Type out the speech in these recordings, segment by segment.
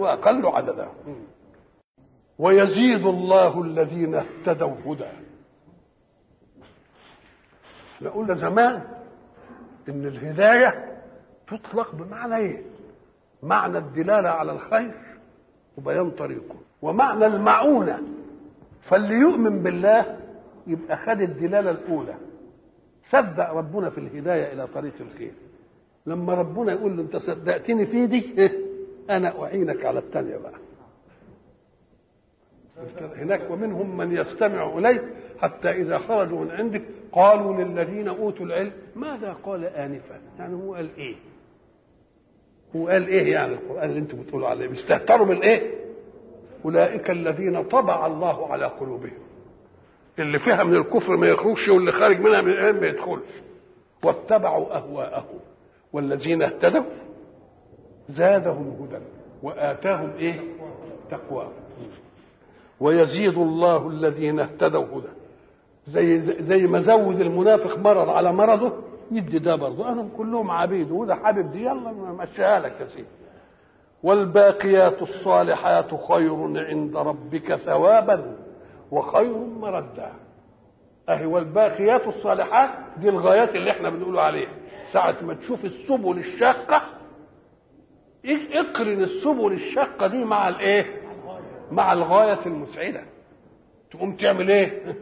وأقل عددا. ويزيد الله الذين اهتدوا هدى. إحنا قلنا زمان إن الهداية تطلق بمعنى إيه؟ معنى الدلالة على الخير وبيان طريقه. ومعنى المعونة. فاللي يؤمن بالله يبقى خد الدلالة الأولى. صدق ربنا في الهداية إلى طريق الخير. لما ربنا يقول له أنت صدقتني في دي أنا أعينك على الثانية بقى. هناك ومنهم من يستمع إليك حتى إذا خرجوا من عندك قالوا للذين أوتوا العلم ماذا قال انفا؟ يعني هو قال إيه؟ هو قال إيه يعني القرآن اللي أنتم بتقولوا عليه؟ بيستهتروا بالايه أولئك الذين طبع الله على قلوبهم. اللي فيها من الكفر ما يخرجش واللي خارج منها من الإيمان ما يدخلش. واتبعوا أهواءهم. والذين اهتدوا زادهم هدى وآتاهم إيه؟ تقواهم ويزيد الله الذين اهتدوا هدى. زي زي ما زود المنافق مرض على مرضه يدي ده برضه. أنا كلهم عبيد. وده حابب دي. يلا مشيها لك يا سيدي. والباقيات الصالحات خير عند ربك ثوابا وخير مردا. أهي والباقيات الصالحات دي الغايات اللي إحنا بنقول عليها. ساعة ما تشوف السبل الشاقة اقرن السبل الشاقة دي مع الإيه؟ مع الغاية المسعدة. تقوم تعمل إيه؟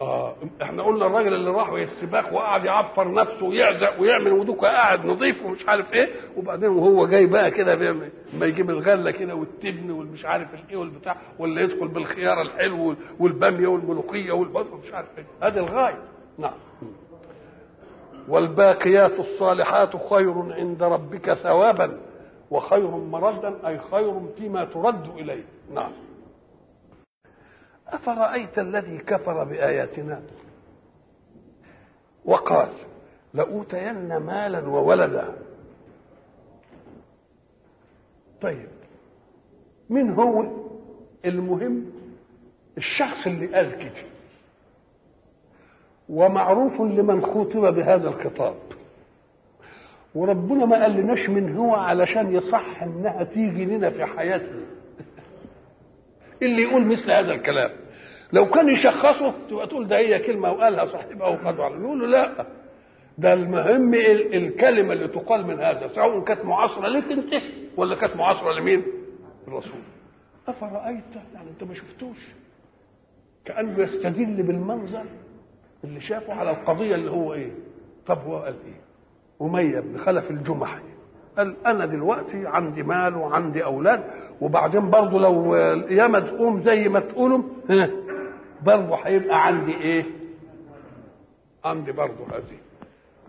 آه إحنا قلنا الراجل اللي راح السباق وقعد يعفر نفسه ويعزق ويعمل ودوكا قاعد نظيف ومش عارف إيه وبعدين وهو جاي بقى كده لما يجيب الغلة كده والتبن والمش عارف إيه والبتاع ولا يدخل بالخيار الحلو والبامية والملوخية والبصل مش عارف إيه. هذه الغاية. نعم. والباقيات الصالحات خير عند ربك ثوابا. وخير مردا أي خير فيما ترد إليه. نعم. أفرأيت الذي كفر بآياتنا؟ وقال لأوتين مالا وولدا. طيب من هو المهم؟ الشخص اللي قال كده. ومعروف لمن خاطب بهذا الخطاب. وربنا ما قالناش من هو علشان يصح إنها تيجي لنا في حياتنا. اللي يقول مثل هذا الكلام. لو كان يشخصه تبقى تقول ده هي كلمة وقالها صاحبها وخدوا على يقول له لا. ده المهم الكلمة اللي تقال من هذا سواء كانت معاصرة لك انت ولا كانت معاصرة لمين؟ الرسول أفرأيت؟ يعني أنت ما شفتوش. كأنه يستدل بالمنظر اللي شافه على القضية اللي هو إيه؟ طب هو قال إيه؟ أمية بن خلف الجمحي قال أنا دلوقتي عندي مال وعندي أولاد وبعدين برضه لو القيامه تقوم زي ما تقولوا برضه هيبقى عندي إيه؟ عندي برضه هذه.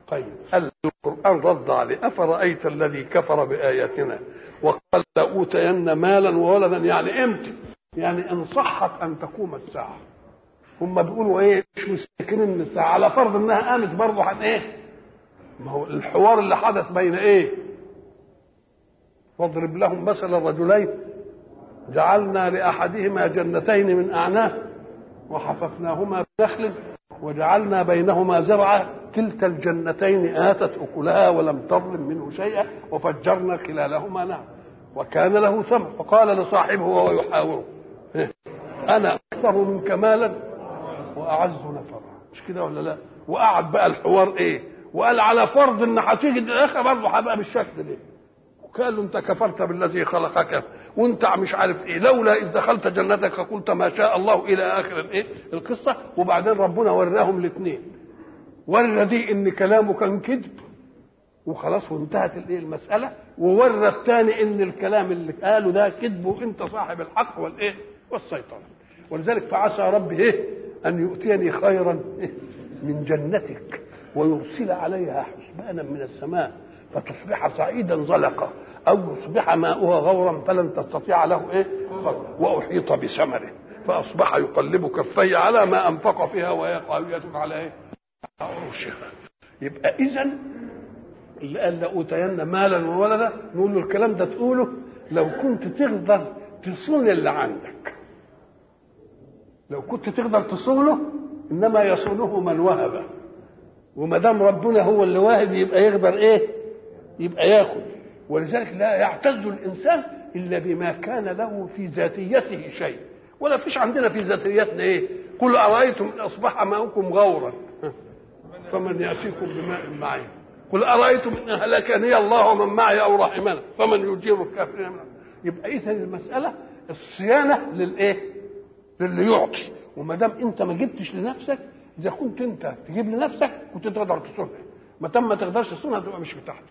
طيب قال القرآن رد عليه أفرأيت الذي كفر بآياتنا وقال لأوتين مالا وولدا يعني إمتى؟ يعني إن صحت أن تقوم الساعة. هم بيقولوا إيه؟ مش مستكنين من الساعة على فرض إنها قامت برضه عن إيه؟ ما هو الحوار اللي حدث بين إيه؟ واضرب لهم مثل الرجلين جعلنا لأحدهما جنتين من أعناب وحففناهما بنخل وجعلنا بينهما زرعا كلتا الجنتين آتت أكلها ولم تظلم منه شيئا وفجرنا خلالهما نهر وكان له ثمر فقال لصاحبه وهو يحاوره. أنا أكثر منك مالا وأعز نفرا. مش كده ولا لا؟ وقعد بقى الحوار إيه؟ وقال على فرض إن هتيجي الآخر برضه هبقى بالشكل ده. قال له أنت كفرت بالذي خلقك. وأنت مش عارف إيه. لولا إذ دخلت جنتك قلت ما شاء الله إلى آخر الإيه؟ القصة. وبعدين ربنا وراهم الاثنين. ورى دي إن كلامه كان كذب وخلاص وانتهت الإيه؟ المسألة. وورى الثاني إن الكلام اللي قاله ده كذب وأنت صاحب الحق والإيه؟ والسيطرة. ولذلك فعسى ربي إيه؟ أن يؤتيني خيرا من جنتك. ويرسل عليها حسبانا من السماء فتصبح صعيدا زلقا أو يصبح ماؤها غورا فلن تستطيع له إيه؟ وأحيط بثمره فأصبح يقلب كفيه على ما أنفق فيها وهي خاويه على إيه؟ عروشها. يبقى اذا اللي قال لاوتين مالا وولدا نقول له الكلام ده تقوله لو كنت تقدر تصون اللي عندك. لو كنت تقدر تصونه إنما يصونه من وهبه وما دام ربنا هو اللي واهب يبقى يقدر إيه؟ يبقى ياخد. ولذلك لا يعتز الإنسان إلا بما كان له في ذاتيته شيء. ولا فيش عندنا في ذاتيتنا إيه؟ قل أرأيتم إن أصبح ماؤكم غورا؟ فمن يأتيكم بماء معين. قل أرأيتم إن هلكني الله ومن معي أو رحمنا فمن يجير الكافرين من يبقى اذا المسألة الصيانة للإيه؟ للي يعطي. وما دام أنت ما جبتش لنفسك إذا كنت أنت تجيب لنفسك كنت تقدر تصونها ما دام ما تقدرش تصونها تبقى مش بتاعتك.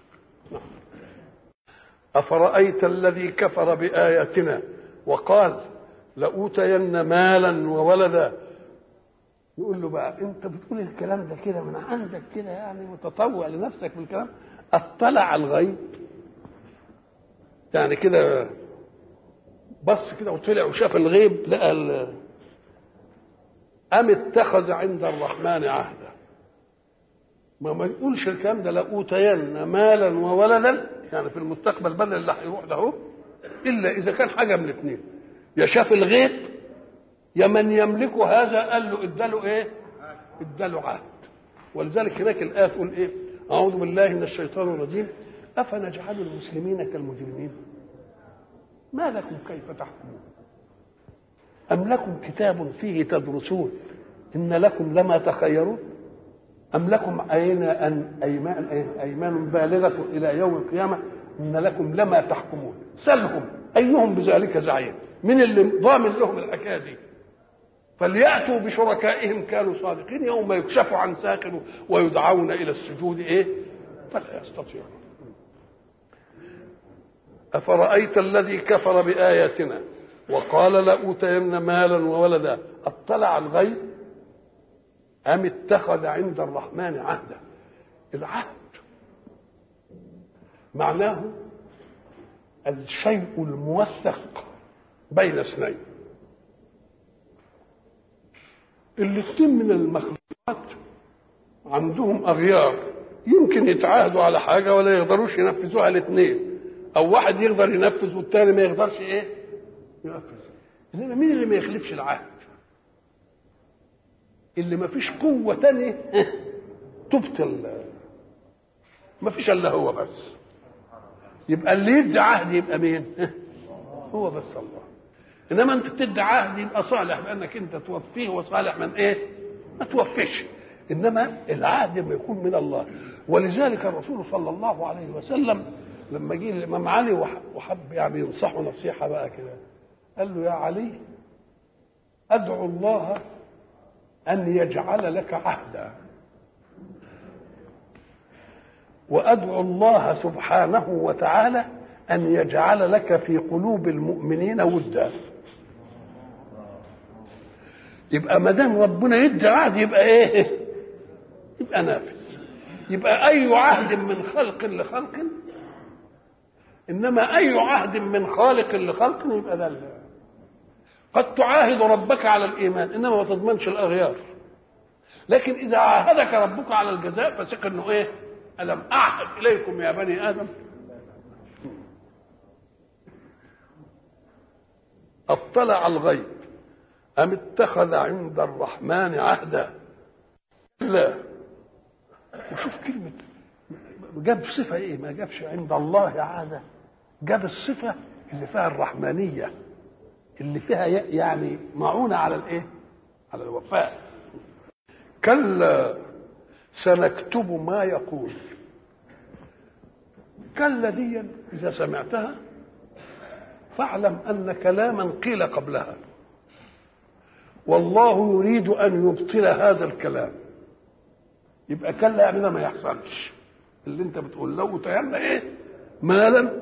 أفرأيت الذي كفر بآياتنا وقال لأوتين مالا وولدا؟ يقول له بقى أنت بتقول الكلام ده كده من عندك كده يعني متطوع لنفسك بالكلام أطلع الغيب. يعني كده بص كده وطلع وشاف الغيب لقى أم اتخذ عند الرحمن عهدا؟ ما ما يقولش الكلام ده لأوتين مالا وولدا يعني في المستقبل بدل اللي هيروح ده إلا إذا كان حاجة من الاثنين يا شاف الغيب يا من يملك هذا قال له اداله إيه؟ اداله عهد. ولذلك هناك الآية تقول إيه؟ أعوذ بالله من الشيطان الرجيم. أفنجعل المسلمين كالمجرمين؟ ما لكم كيف تحكمون؟ أم لكم كتاب فيه تدرسون إن لكم لما تخيرون؟ أم لكم أين أن أيمان, أيمان بالغة إلى يوم القيامة؟ إن لكم لما تحكمون. سلهم أيهم بذلك زعيم؟ من اللي ضامن لهم الحكاية دي فليأتوا بشركائهم كانوا صادقين. يوم يكشف عن ساق ويدعون إلى السجود إيه؟ فلا يستطيعون. أفرأيت الذي كفر بآياتنا؟ وقال لأوتين مالا وولدا. أطلع الغيب أم اتخذ عند الرحمن عهدا. العهد معناه الشيء الموثق بين اثنين. الاثنين من المخلوقات عندهم أغيار. يمكن يتعاهدوا على حاجة ولا يقدروش ينفذوها الاثنين أو واحد يقدر ينفذ والتاني ما يقدرش إيه؟ ينفذ إنما مين اللي ما يخلفش العهد؟ اللي ما فيش قوة تانية تبطل. ما فيش إلا هو بس. يبقى اللي يدي عهد يبقى مين؟ هو بس الله. إنما أنت بتدي عهد يبقى صالح بانك أنت توفيه وصالح من إيه؟ ما توفيش. إنما العهد لما يكون من الله. ولذلك الرسول صلى الله عليه وسلم لما جه الإمام علي وحب يعني ينصحه نصيحة بقى كده. قال له يا علي أدعو الله أن يجعل لك عهدا. وأدعو الله سبحانه وتعالى أن يجعل لك في قلوب المؤمنين ودا. يبقى ما دام ربنا يدي عهد يبقى إيه؟ يبقى نافذ. يبقى أي عهد من خلق لخلق إنما أي عهد من خالق لخلق يبقى ده قد تعاهد ربك على الإيمان إنما ما تضمنش الأغيار. لكن إذا عاهدك ربك على الجزاء فثق إنه إيه؟ ألم أعهد إليكم يا بني آدم؟ أطلع الغيب أم اتخذ عند الرحمن عهدا؟ لا. وشوف كلمة جاب صفة إيه؟ ما جابش عند الله عهدا. جاب الصفة اللي فيها الرحمانية. اللي فيها يعني معونة على الإيه؟ على الوفاء. كلا سنكتب ما يقول. كلا دي إذا سمعتها فاعلم أن كلاما قيل قبلها. والله يريد أن يبطل هذا الكلام. يبقى كلا يعني ده ما يحصلش. اللي أنت بتقول لو تيمنا إيه؟ مالا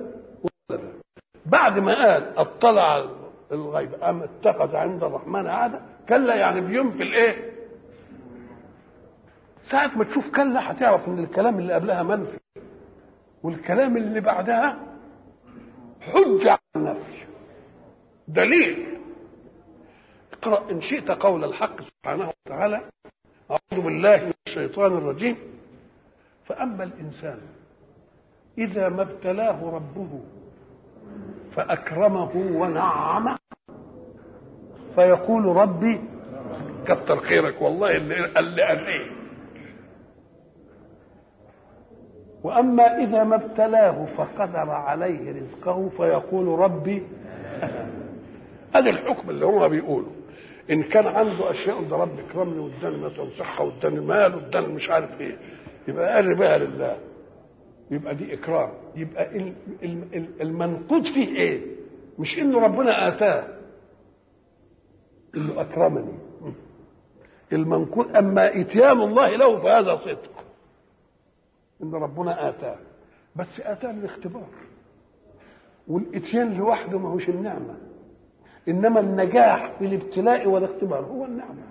بعد ما قال اطلع الغيب. أم اتخذ عند الرحمن عاده كلا يعني بينفي الإيه؟ ساعة ما تشوف كلا هتعرف إن الكلام اللي قبلها منفي. والكلام اللي بعدها حجة على النفي دليل. اقرأ إن شئت قول الحق سبحانه وتعالى. أعوذ بالله من الشيطان الرجيم. فأما الإنسان إذا ما ابتلاه ربه فأكرمه ونعمه فيقول ربي كتر خيرك والله اللي قال إيه. وأما إذا ما ابتلاه فقدر عليه رزقه فيقول ربي هذا الحكم اللي هو بيقوله. إن كان عنده أشياء ده رب اكرمني واداني مثلا صحة واداني مال واداني مش عارف إيه. يبقى قال بها لله. يبقى دي إكرام. يبقى ال- ال- ال- المنقود فيه إيه؟ مش إنه ربنا آتاه. انه أكرمني. المنقود أما إتيان الله له فهذا صدق. إن ربنا آتاه. بس آتاه للاختبار والإتيان لوحده ما هوش النعمة. إنما النجاح في الابتلاء والاختبار هو النعمة.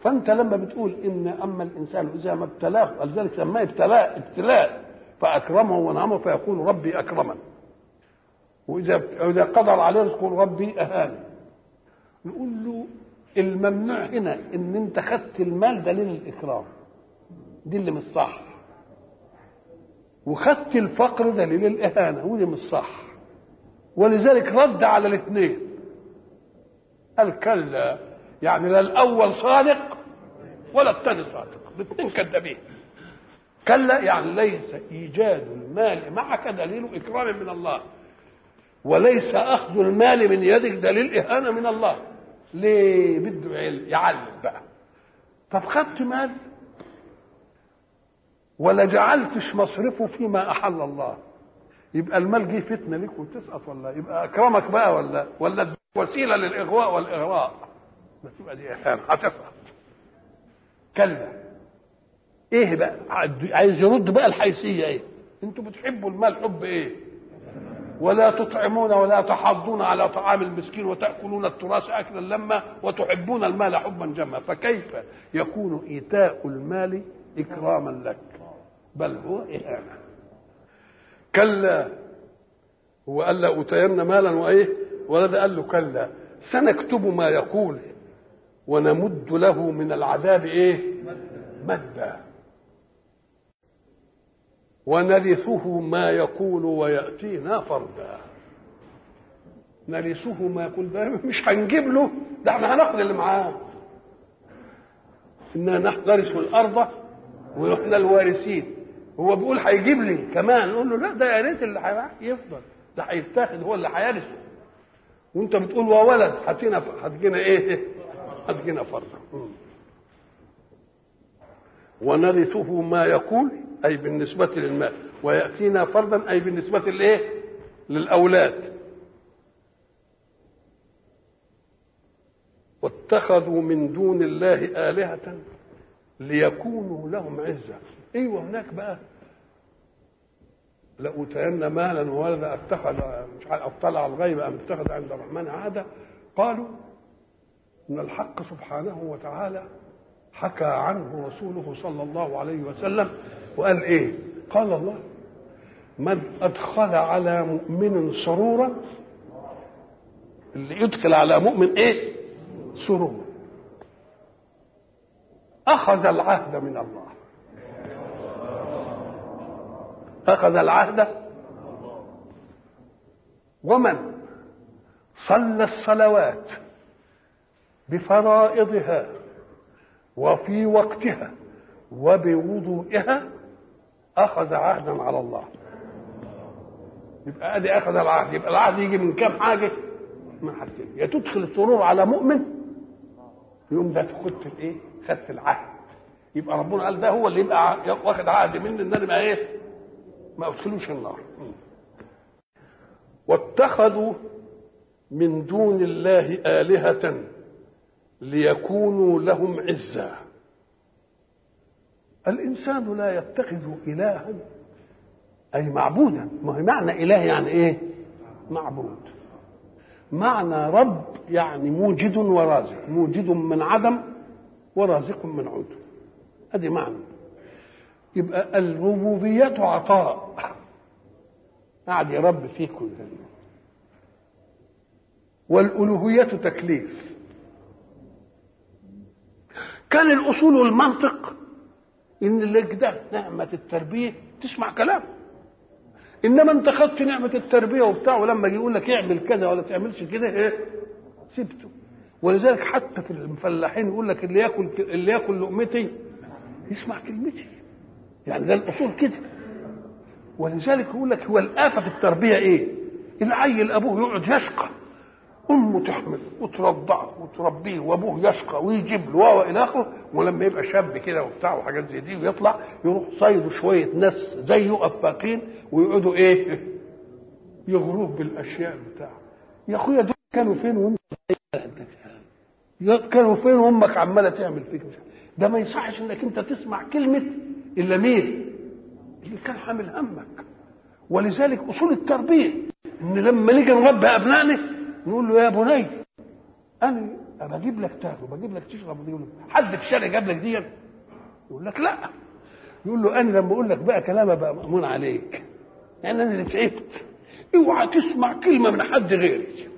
فأنت لما بتقول إن أما الإنسان إذا ما ابتلاه ولذلك سماه ابتلاء ابتلاء فأكرمه ونعمه فيقول ربي اكرمن وإذا إذا قدر عليه يقول ربي اهان نقول له الممنوع هنا إن أنت خدت المال دليل الاكرام دي اللي مش صح. وخدت الفقر دليل الاهانه ودي مش صح. ولذلك رد على الاثنين. قال كلا يعني لا الأول صادق ولا الثاني صادق. الاثنين كذابين. كلا يعني ليس إيجاد المال معك دليل إكرام من الله. وليس أخذ المال من يدك دليل إهانة من الله. ليه بده يعلم بقى. طب خدت مال؟ ولا جعلتش مصرفه فيما أحل الله. يبقى المال جه فتنة ليك وتسقط ولا يبقى أكرمك بقى ولا ولا وسيلة للإغواء والاغراء بس يبقى دي إهانة هتسقط. كلا إيه بقى؟ عايز يرد بقى الحيثية إيه؟ أنتوا بتحبوا المال حب إيه؟ ولا تطعمون ولا تحضون على طعام المسكين وتأكلون التراث اكلا لما وتحبون المال حبا جما. فكيف يكون إيتاء المال إكراما لك؟ بل هو إهانة. كلا. هو قال لأوتين مالا وإيه؟ ولد قال له كلا. سنكتب ما يقول ونمد له من العذاب إيه؟ مدا ونرثه ما يقول ويأتينا فردا. نرثه ما يقول ده مش هنجيب له ده إحنا هناخد اللي معاه. إنا نحن نرث الأرض ونحن الوارثين. هو بيقول هيجيب لي كمان نقول له لا ده يا ريت اللي يفضل ده هيتاخد هو اللي هيرثه وانت بتقول وولد هتجينا هتجينا إيه؟ هتجينا فرضا ونرثه ما يقول أي بالنسبة للمال ويأتينا فرضا أي بالنسبة لإيه؟ للأولاد. واتخذوا من دون الله آلهة ليكونوا لهم عزة. أيوه هناك بقى. لأوتين مالا وولدا اتخذ مش عارف اطلع الغيب أم اتخذ عند الرحمن عهدا. قالوا إن الحق سبحانه وتعالى حكى عنه رسوله صلى الله عليه وسلم وقال إيه؟ قال الله من أدخل على مؤمن سرورا اللي يدخل على مؤمن إيه؟ سرور. أخذ العهد من الله. أخذ العهد. ومن؟ صلى الصلوات بفرائضها. وفي وقتها وبوضوئها أخذ عهدا على الله. يبقى أدي أخذ العهد. يبقى العهد يجي من كام حاجة؟ من حاجتين. يا تدخل السرور على مؤمن يقوم ده خدت الايه خدت العهد. يبقى ربنا قال ده هو اللي يبقى واخد عهد مني إن أنا ما إيه؟ ما أدخلوش النار. واتخذوا من دون الله آلهة ليكونوا لهم عزا الإنسان لا يتخذ إلها أي معبودا. ما هي معنى إله يعني إيه؟ معبود. معنى رب يعني موجد ورازق موجد من عدم ورازق من عدم هذه معنى. يبقى الربوبية عطاء. قاعد يربي فيه كل والألوهية تكليف. كان الأصول والمنطق إن اللي ده نعمة التربية تسمع كلام. إنما أنت خدت نعمة التربية وبتاع ولما يجي يقول لك اعمل كذا ولا تعملش كده إيه؟ سبته ولذلك حتى في الفلاحين يقول لك اللي ياكل اللي ياكل لقمتي يسمع كلمتي. يعني ده الأصول كده. ولذلك يقول لك هو الآفة في التربية إيه؟ العيل أبوه يقعد يشقى. أمه تحمل وترضعه وتربيه وأبوه يشقى ويجيب له وإلى آخره ولما يبقى شاب كده وبتاع وحاجات زي دي ويطلع يروح صيدوا شوية ناس زيه أفاقين ويقعدوا إيه؟ يغروه بالأشياء بتاعه يا أخويا دول كانوا فين وأنت كانوا فين وأمك عمالة تعمل فيك ده ما يصحش إنك أنت تسمع كلمة إلا مين؟ اللي كان حامل همك ولذلك أصول التربية إن لما نيجي نربي أبنائنا نقول له يا بني أنا بجيب لك تاكل بجيب لك تشرب بجيب لك حد في الشارع جاب لك دي يقول لك لا. يقول له أنا لما أقول لك بقى كلام أبقى مأمون عليك. يعني أنا اللي تعبت. اوعى تسمع كلمة من حد غيري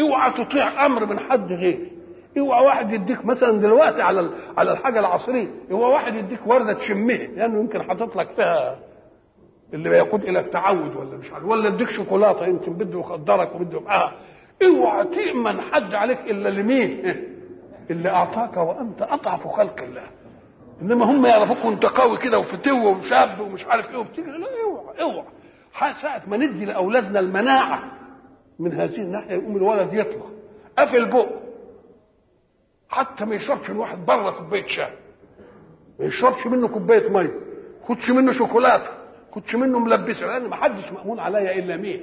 اوعى تطيع أمر من حد غيري اوعى واحد يديك مثلا دلوقتي على على الحاجة العصرية اوعى واحد يديك وردة تشمها لأنه يعني يمكن حاطط لك فيها اللي يقود إلى التعود ولا مش عارف. ولا يديك شوكولاتة يمكن بده يخدرك وبده آه اوعى تامن حد عليك إلا لمين؟ اللي أعطاك وأنت أضعف خلق الله. إنما هم يعرفوك وأنت قوي كده وفتوه وشاب ومش عارف إيه وبتجري لا اوعى اوعى ساعة ما ندي لاولادنا المناعة من هذه الناحية يقوم الولد يطلع. قفل بقه حتى ما يشربش من واحد بره كوباية شاي. ما يشربش منه كوباية ميه خدش منه شوكولاتة. خدش منه ملبسه لأن ما حدش مأمون عليا إلا مين؟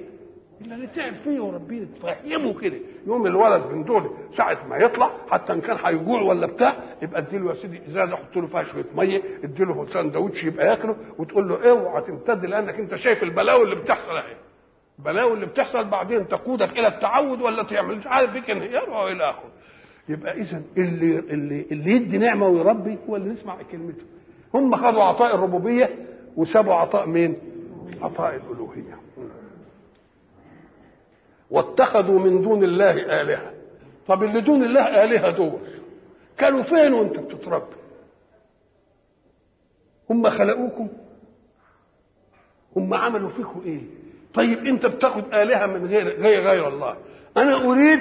إلا اللي تعب فيه وربنا تفهمه كده. يوم الولد من دول ساعة ما يطلع حتى إن كان هيجوع ولا بتاع يبقى اديله يا سيدي إزازة حط له فيها شوية مية اديله سندوتش يبقى ياكله وتقول له اوعى تمتد لأنك أنت شايف البلاوي اللي بتحصل اهي البلاوي اللي بتحصل بعدين تقودك إلى التعود ولا تعمل؟ مش عارف بيك انهيار والى آخره. يبقى إذا اللي اللي اللي يدي نعمة ويربي هو اللي نسمع كلمته. هم خدوا عطاء الربوبية وسابوا عطاء مين؟ عطاء الألوهية. واتخذوا من دون الله آلهة. طب اللي دون الله آلهة دول كانوا فين وانت بتتربى هم خلقوكم؟ هم عملوا فيكم إيه؟ طيب أنت بتاخد آلهة من غير غير غير الله. أنا أريد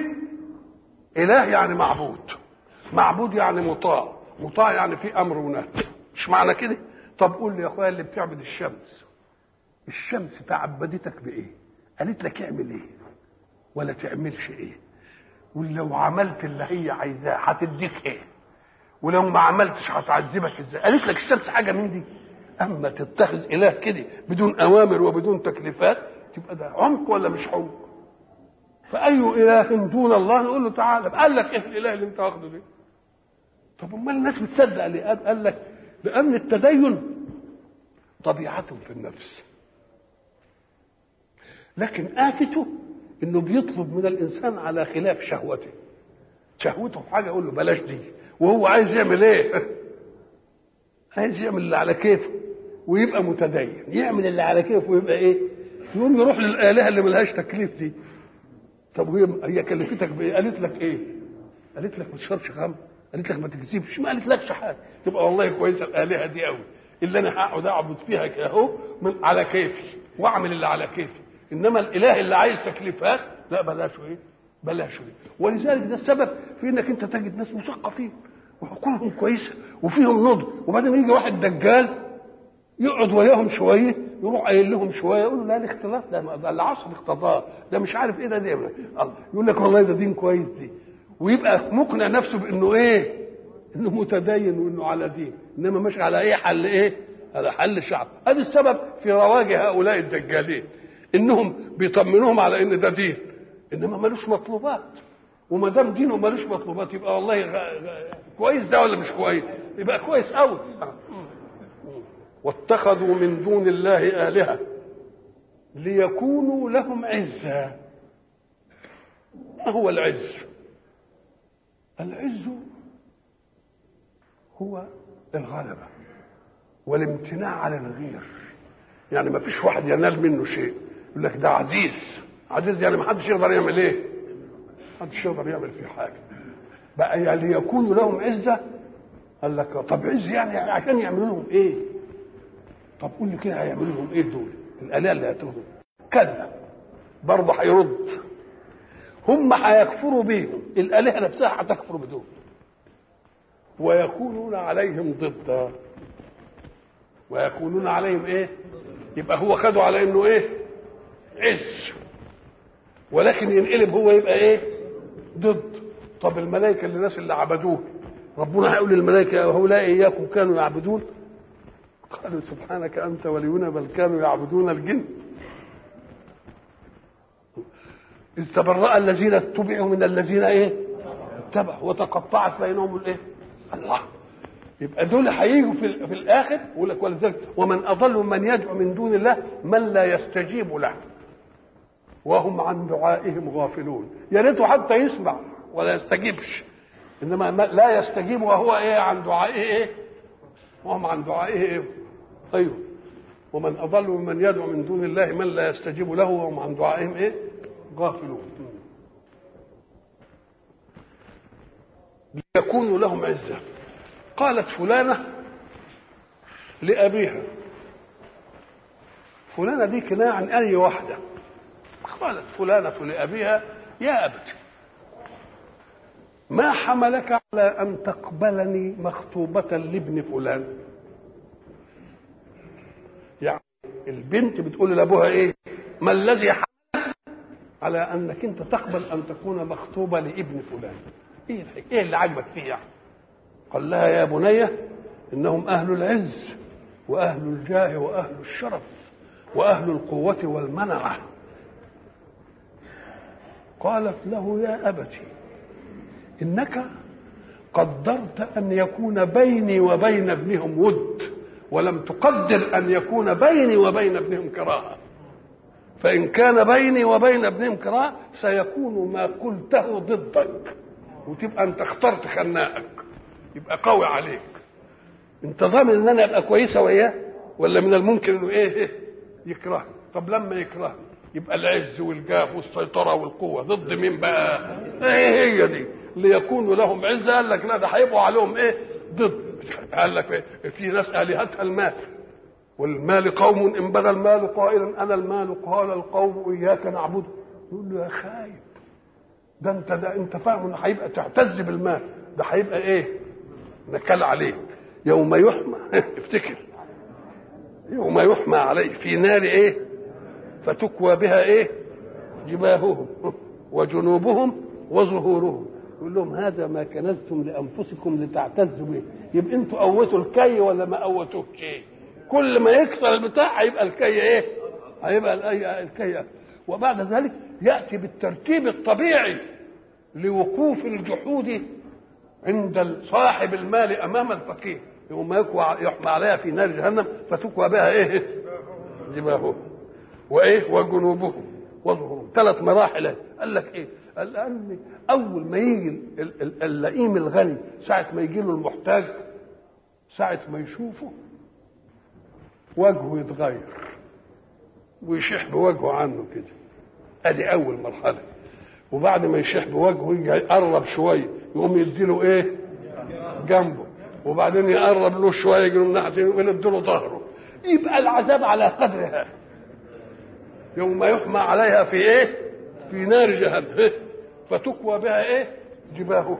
إله يعني معبود. معبود يعني مطاع. مطاع يعني في أمر ونهي. مش معنى كده؟ طب قول لي يا إخويا اللي بتعبد الشمس. الشمس تعبدتك بإيه؟ قالت لك اعمل إيه؟ ولا تعملش إيه؟ ولو عملت اللي هي عايزاه هتديك إيه؟ ولو ما عملتش هتعذبك إزاي؟ قالت لك الشمس حاجة من دي. أما تتخذ إله كده بدون أوامر وبدون تكليفات تبقى ده عمق ولا مش عمق؟ فأي إله دون الله؟ نقول له تعالى. قال لك إيه الإله اللي أنت واخده ده؟ طب أمال الناس بتصدق ليه؟ قال لك لأن التدين طبيعة في النفس لكن آفته إنه بيطلب من الإنسان على خلاف شهوته شهوته في حاجة يقول له بلاش دي وهو عايز يعمل إيه؟ عايز يعمل اللي على كيفه ويبقى متدين يعمل اللي على كيفه ويبقى إيه؟ يقوم يروح للآلهة اللي ملهاش تكليف دي طب هي هي كلفتك بإيه؟ قالت لك إيه؟ قالت لك ما تشربش خمر، قالت لك ما تكذبش، ما قالت لكش حاجة، تبقى والله كويسة الآلهة دي قوي، اللي أنا هقعد أعبد فيها أهو على كيفي وأعمل اللي على كيفي، إنما الإله اللي عايز تكليفات لا بلاش إيه؟ بلاش إيه؟ ولذلك ده السبب في إنك أنت تجد ناس مثقفين وعقولهم كويسة وفيهم نضج، وبعدين يجي واحد دجال يقعد وياهم شوية يروح قايل لهم شوية يقولوا لا الاختلاف ده, العصر اقتضاه ده مش عارف إيه ده ده يقول لك والله ده دين كويس دي. ويبقى مقنع نفسه بإنه إيه؟ إنه متدين وإنه على دين. إنما مش على إيه؟ حل إيه؟ على حل الشعب. هذا السبب في رواج هؤلاء الدجالين. إنهم بيطمنوهم على إن ده دين. إنما ملوش مطلوبات. وما دام دينه ملوش مطلوبات يبقى والله غ... غ... كويس ده ولا مش كويس؟ يبقى كويس قوي واتخذوا من دون الله آلهة ليكونوا لهم عزا ما هو العز؟ العز هو الغلبة والامتناع على الغير. يعني ما فيش واحد ينال منه شيء. يقول لك ده عزيز. عزيز يعني ما حدش يقدر يعمل إيه؟ ما حدش يقدر يعمل فيه حاجة. بقى يعني ليكونوا لهم عزة. قال لك طب عز يعني عشان يعملوا لهم إيه؟ طب قول لي كده هيعملوا لهم إيه دول؟ الالهه اللي هتاخدهم كذا برضه هيرد. هم هيكفروا بيهم الآلهة نفسها هتكفر بدول ويكونون عليهم ضدا. ويكونون عليهم إيه؟ يبقى هو خده على إنه إيه؟ عز. ولكن ينقلب هو يبقى إيه؟ ضد. طب الملائكة اللي الناس اللي عبدوه ربنا هيقول للملائكة هؤلاء إياكم كانوا يعبدون؟ قالوا سبحانك أنت ولينا بل كانوا يعبدون الجن. إذ تبرأ الذين اتبعوا من الذين إيه؟ اتبعوا وتقطعت بينهم الإيه؟ الله. يبقى دول هيجوا في, في الآخر يقول لك ولذلك ومن أضل من يدعو من دون الله من لا يستجيب له. وهم عن دعائهم غافلون. يا ريته حتى يسمع ولا يستجيبش. إنما لا يستجيب وهو إيه؟ عن دعائه إيه؟ وهم عن دعائه إيه؟ أيوه ومن أضل ممن يدعو من دون الله من لا يستجيب له وهم عن دعائهم إيه؟ غافلون. ليكونوا لهم عزة. قالت فلانة لأبيها. فلانة دي كناية عن أي واحدة. قالت فلانة لأبيها يا أبت ما حملك على أن تقبلني مخطوبة لابن فلان؟ يعني البنت بتقول لأبوها إيه؟ ما الذي على أنك أنت تقبل أن تكون مخطوبة لابن فلان. إيه إيه اللي عاجبك فيه يعني؟ قال لها يا بني إنهم أهل العز وأهل الجاه وأهل الشرف وأهل القوة والمنعه قالت له يا أبتي إنك قدرت أن يكون بيني وبين ابنهم ود ولم تقدر أن يكون بيني وبين ابنهم كراهة. فإن كان بيني وبين ابنهم كراهه سيكون ما قلته ضدك. وتبقى أنت اخترت خناقك. يبقى قوي عليك. أنت ضامن إن أنا أبقى كويسة وياه ولا من الممكن إنه إيه يكرهني طب لما يكرهني يبقى العز والجاه والسيطرة والقوة. ضد مين بقى؟ إيه هي دي. ليكونوا لهم عزة قال لك لا ده هيبقوا عليهم إيه؟ ضد. قال لك إيه؟ في ناس آلهتها المال والمال قوم إن بدا المال قائلا أنا المال قال القوم إياك نعبد. يقول له يا خايب ده أنت ده أنت فاهم إنه هيبقى تعتز بالمال. ده هيبقى إيه؟ نكال عليه. يوم يحمى افتكر. يوم يحمى عليه في نار إيه؟ فتكوى بها إيه؟ جباههم وجنوبهم وظهورهم. يقول لهم هذا ما كنزتم لأنفسكم لتعتزوا به. يبقى أنتوا قوتوا الكي ولا ما قوتوه الكي كل ما يكسر البتاع هيبقى الكي إيه؟ هيبقى الكي. وبعد ذلك يأتي بالترتيب الطبيعي لوقوف الجحود عند صاحب المال أمام الفقير. يوم يحمى عليها في نار جهنم فتكوى بها إيه؟ جباههم وإيه؟ وجنوبهم وظهورهم ثلاث مراحل. قال لك إيه؟ قال لأن أول ما يجي اللئيم الغني ساعة ما يجي له المحتاج ساعة ما يشوفه وجهه يتغير. ويشح بوجهه عنه كده. ادي اول مرحلة. وبعد ما يشح بوجهه يقرب شوية يقوم يديله إيه؟ جنبه. وبعدين يقرب له شوية يجي من ناحية يقوم يديله ظهره. يبقى العذاب على قدرها. يوم يحمى عليها في إيه؟ في نار جهنم. فتكوى بها إيه؟ جباههم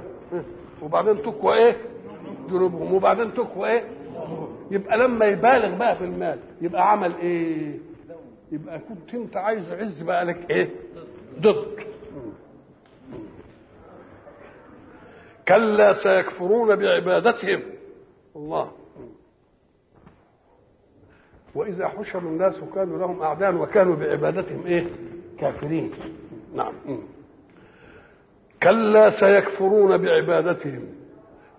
وبعدين تكوى إيه؟ جنوبهم. وبعدين تكوى إيه؟ يبقى لما يبالغ بقى في المال يبقى عمل إيه؟ يبقى كنت أنت عايز عز بقى لك إيه؟ ضد. كلا سيكفرون بعبادتهم. الله. وإذا حشر الناس كانوا لهم أعداء وكانوا بعبادتهم إيه؟ كافرين. نعم. كلا سيكفرون بعبادتهم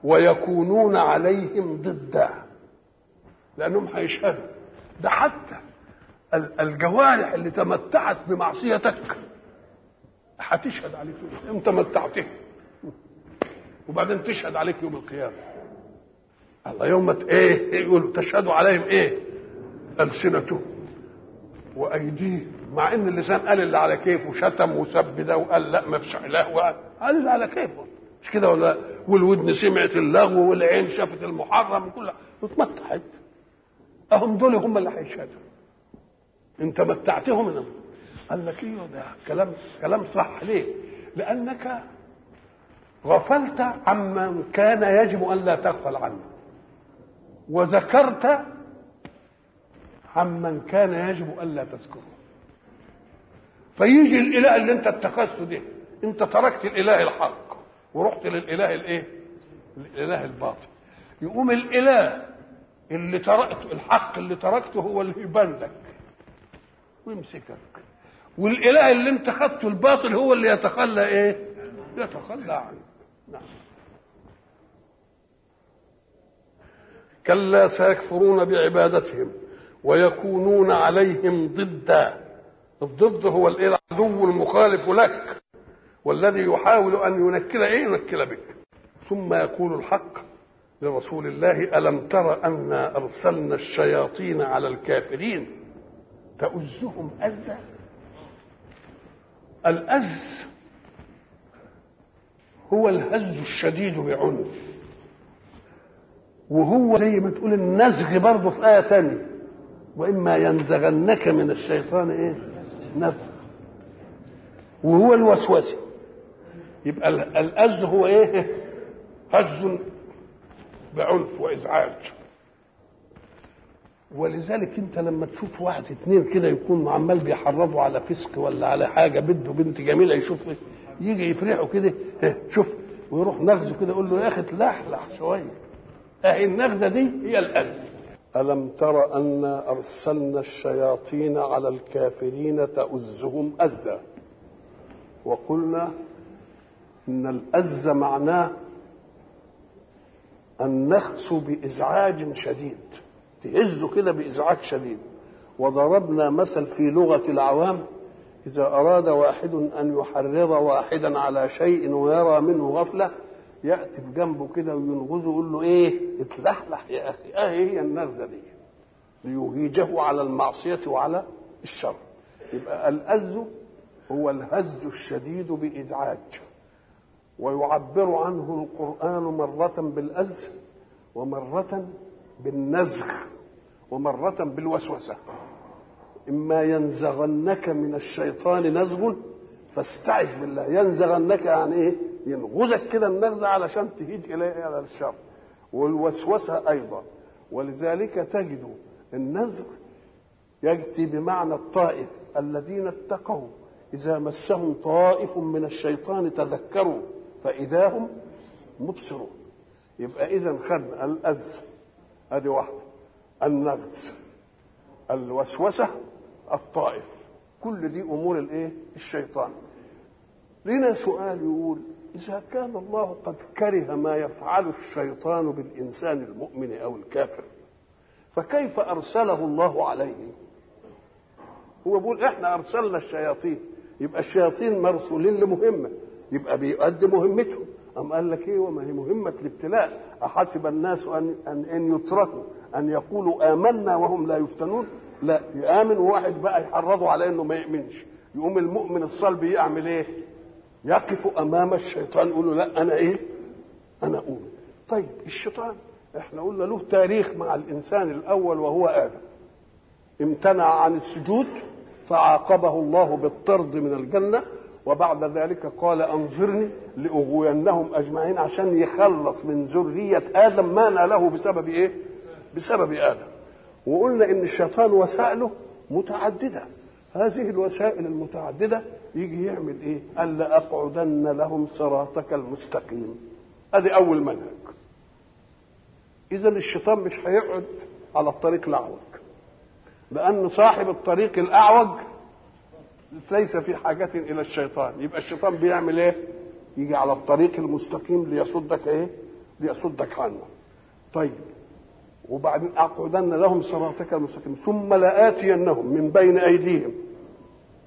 ويكونون عليهم ضدا. لأنهم هيشهدوا. ده حتى الجوارح اللي تمتعت بمعصيتك هتشهد عليك انت متعتها وبعدين تشهد عليك يوم القيامة. الله يوم إيه يقول تشهد عليهم إيه؟ ألسنتهم. وأيديهم. مع إن اللسان قال اللي على كيفه شتم وسب ده وقال لا ما فيش إله وقال. قال اللي على كيفه. مش كده ولا والودن سمعت اللغو والعين شافت المحرم وكل واتمتعت. أهم دول هم اللي هيشهدوا. أنت متعتهم إنهم قال لك أيوه ده؟ كلام كلام صح ليه؟ لأنك غفلت عمن كان يجب أن لا تغفل عنه. وذكرت عمن كان يجب الا تذكره. فيجي الإله اللي أنت اتخذته ده. أنت تركت الإله الحق ورحت للإله الإيه؟ الإله الباطل. يقوم الإله اللي تركته الحق اللي تركته هو اللي يبان لك. ويمسكك. والإله اللي انت خدته الباطل هو اللي يتخلى إيه؟ يتخلى عنه. نعم. كلا سيكفرون بعبادتهم ويكونون عليهم ضدا. الضد هو العدو المخالف لك والذي يحاول أن ينكل إيه؟ ينكل بك. ثم يقول الحق لرسول الله ألم تر انا أرسلنا الشياطين على الكافرين؟ تؤزهم أزا الأز هو الهز الشديد بعنف. وهو زي ما تقول النزغ برضه في آية تانية. وإما ينزغنك من الشيطان إيه؟ نزغ. وهو الوسوسة. يبقى الأز هو إيه؟ هز بعنف وإزعاج. ولذلك انت لما تشوف واحد اتنين كده يكون عمال بيحرضوا على فسق ولا على حاجة بده بنت جميلة يشوف يجي يفرحوا كده شوف ويروح نغزه كده يقول له يا أخي تلحلح شوية. أهي النغزة دي هي الأذى. ألم تر انا أرسلنا الشياطين على الكافرين تؤزهم ازا وقلنا إن الاز معناه النخس بإزعاج شديد. تهزه كده بإزعاج شديد. وضربنا مثل في لغة العوام إذا أراد واحد أن يحرض واحدا على شيء ويرى منه غفلة يأتي في جنبه كده وينغزه يقول له إيه؟ اتلحلح يا أخي. آه هي النغزة دي. ليهيجه على المعصية وعلى الشر. يبقى الأز هو الهز الشديد بإزعاج. ويعبر عنه القرآن مرة بالأز ومرة بالنزغ ومرة بالوسوسة. إما ينزغنك من الشيطان نزغ فاستعذ بالله. ينزغنك يعني إيه؟ ينغزك كده النغزة علشان تهيج إليه على الشر. والوسوسة أيضا. ولذلك تجد النزغ يأتي بمعنى الطائف الذين اتقوا. إذا مسهم طائف من الشيطان تذكروا. فإذا هم مبصرون. يبقى إذا خدنا الأز هذه واحدة. النغز الوسوسة الطائف. كل دي أمور الإيه؟ الشيطان. لنا سؤال يقول إذا كان الله قد كره ما يفعل الشيطان بالإنسان المؤمن أو الكافر فكيف أرسله الله عليه؟ هو بيقول إحنا أرسلنا الشياطين. يبقى الشياطين مرسولين لمهمة. يبقى بيؤدي مهمتهم أم قال لك إيه؟ وما هي مهمة الابتلاء. أحسب الناس أن أن, أن يتركوا أن يقولوا آمنا وهم لا يفتنون؟ لا يآمن وواحد بقى يحرضوا على إنه ما يؤمنش. يقوم المؤمن الصلب يعمل إيه؟ يقف أمام الشيطان يقول له لا أنا إيه؟ أنا أؤمن طيب الشيطان إحنا قلنا له تاريخ مع الإنسان الأول وهو آدم. امتنع عن السجود فعاقبه الله بالطرد من الجنة وبعد ذلك قال انظرني لأغوينهم أجمعين عشان يخلص من ذرية آدم ما ناله بسبب إيه؟ بسبب آدم. وقلنا إن الشيطان وسائله متعددة. هذه الوسائل المتعددة يجي يعمل إيه؟ قال لاقعدن لهم صراطك المستقيم. ادي أول منهج. اذا الشيطان مش هيقعد على الطريق الأعوج. لأن صاحب الطريق الأعوج ليس في حاجة إلى الشيطان. يبقى الشيطان بيعمل إيه؟ يجي على الطريق المستقيم ليصدك إيه؟ ليصدك عنه. طيب. وبعدين أقعدن لهم صراطك المستقيم. ثم لآتينهم من بين أيديهم.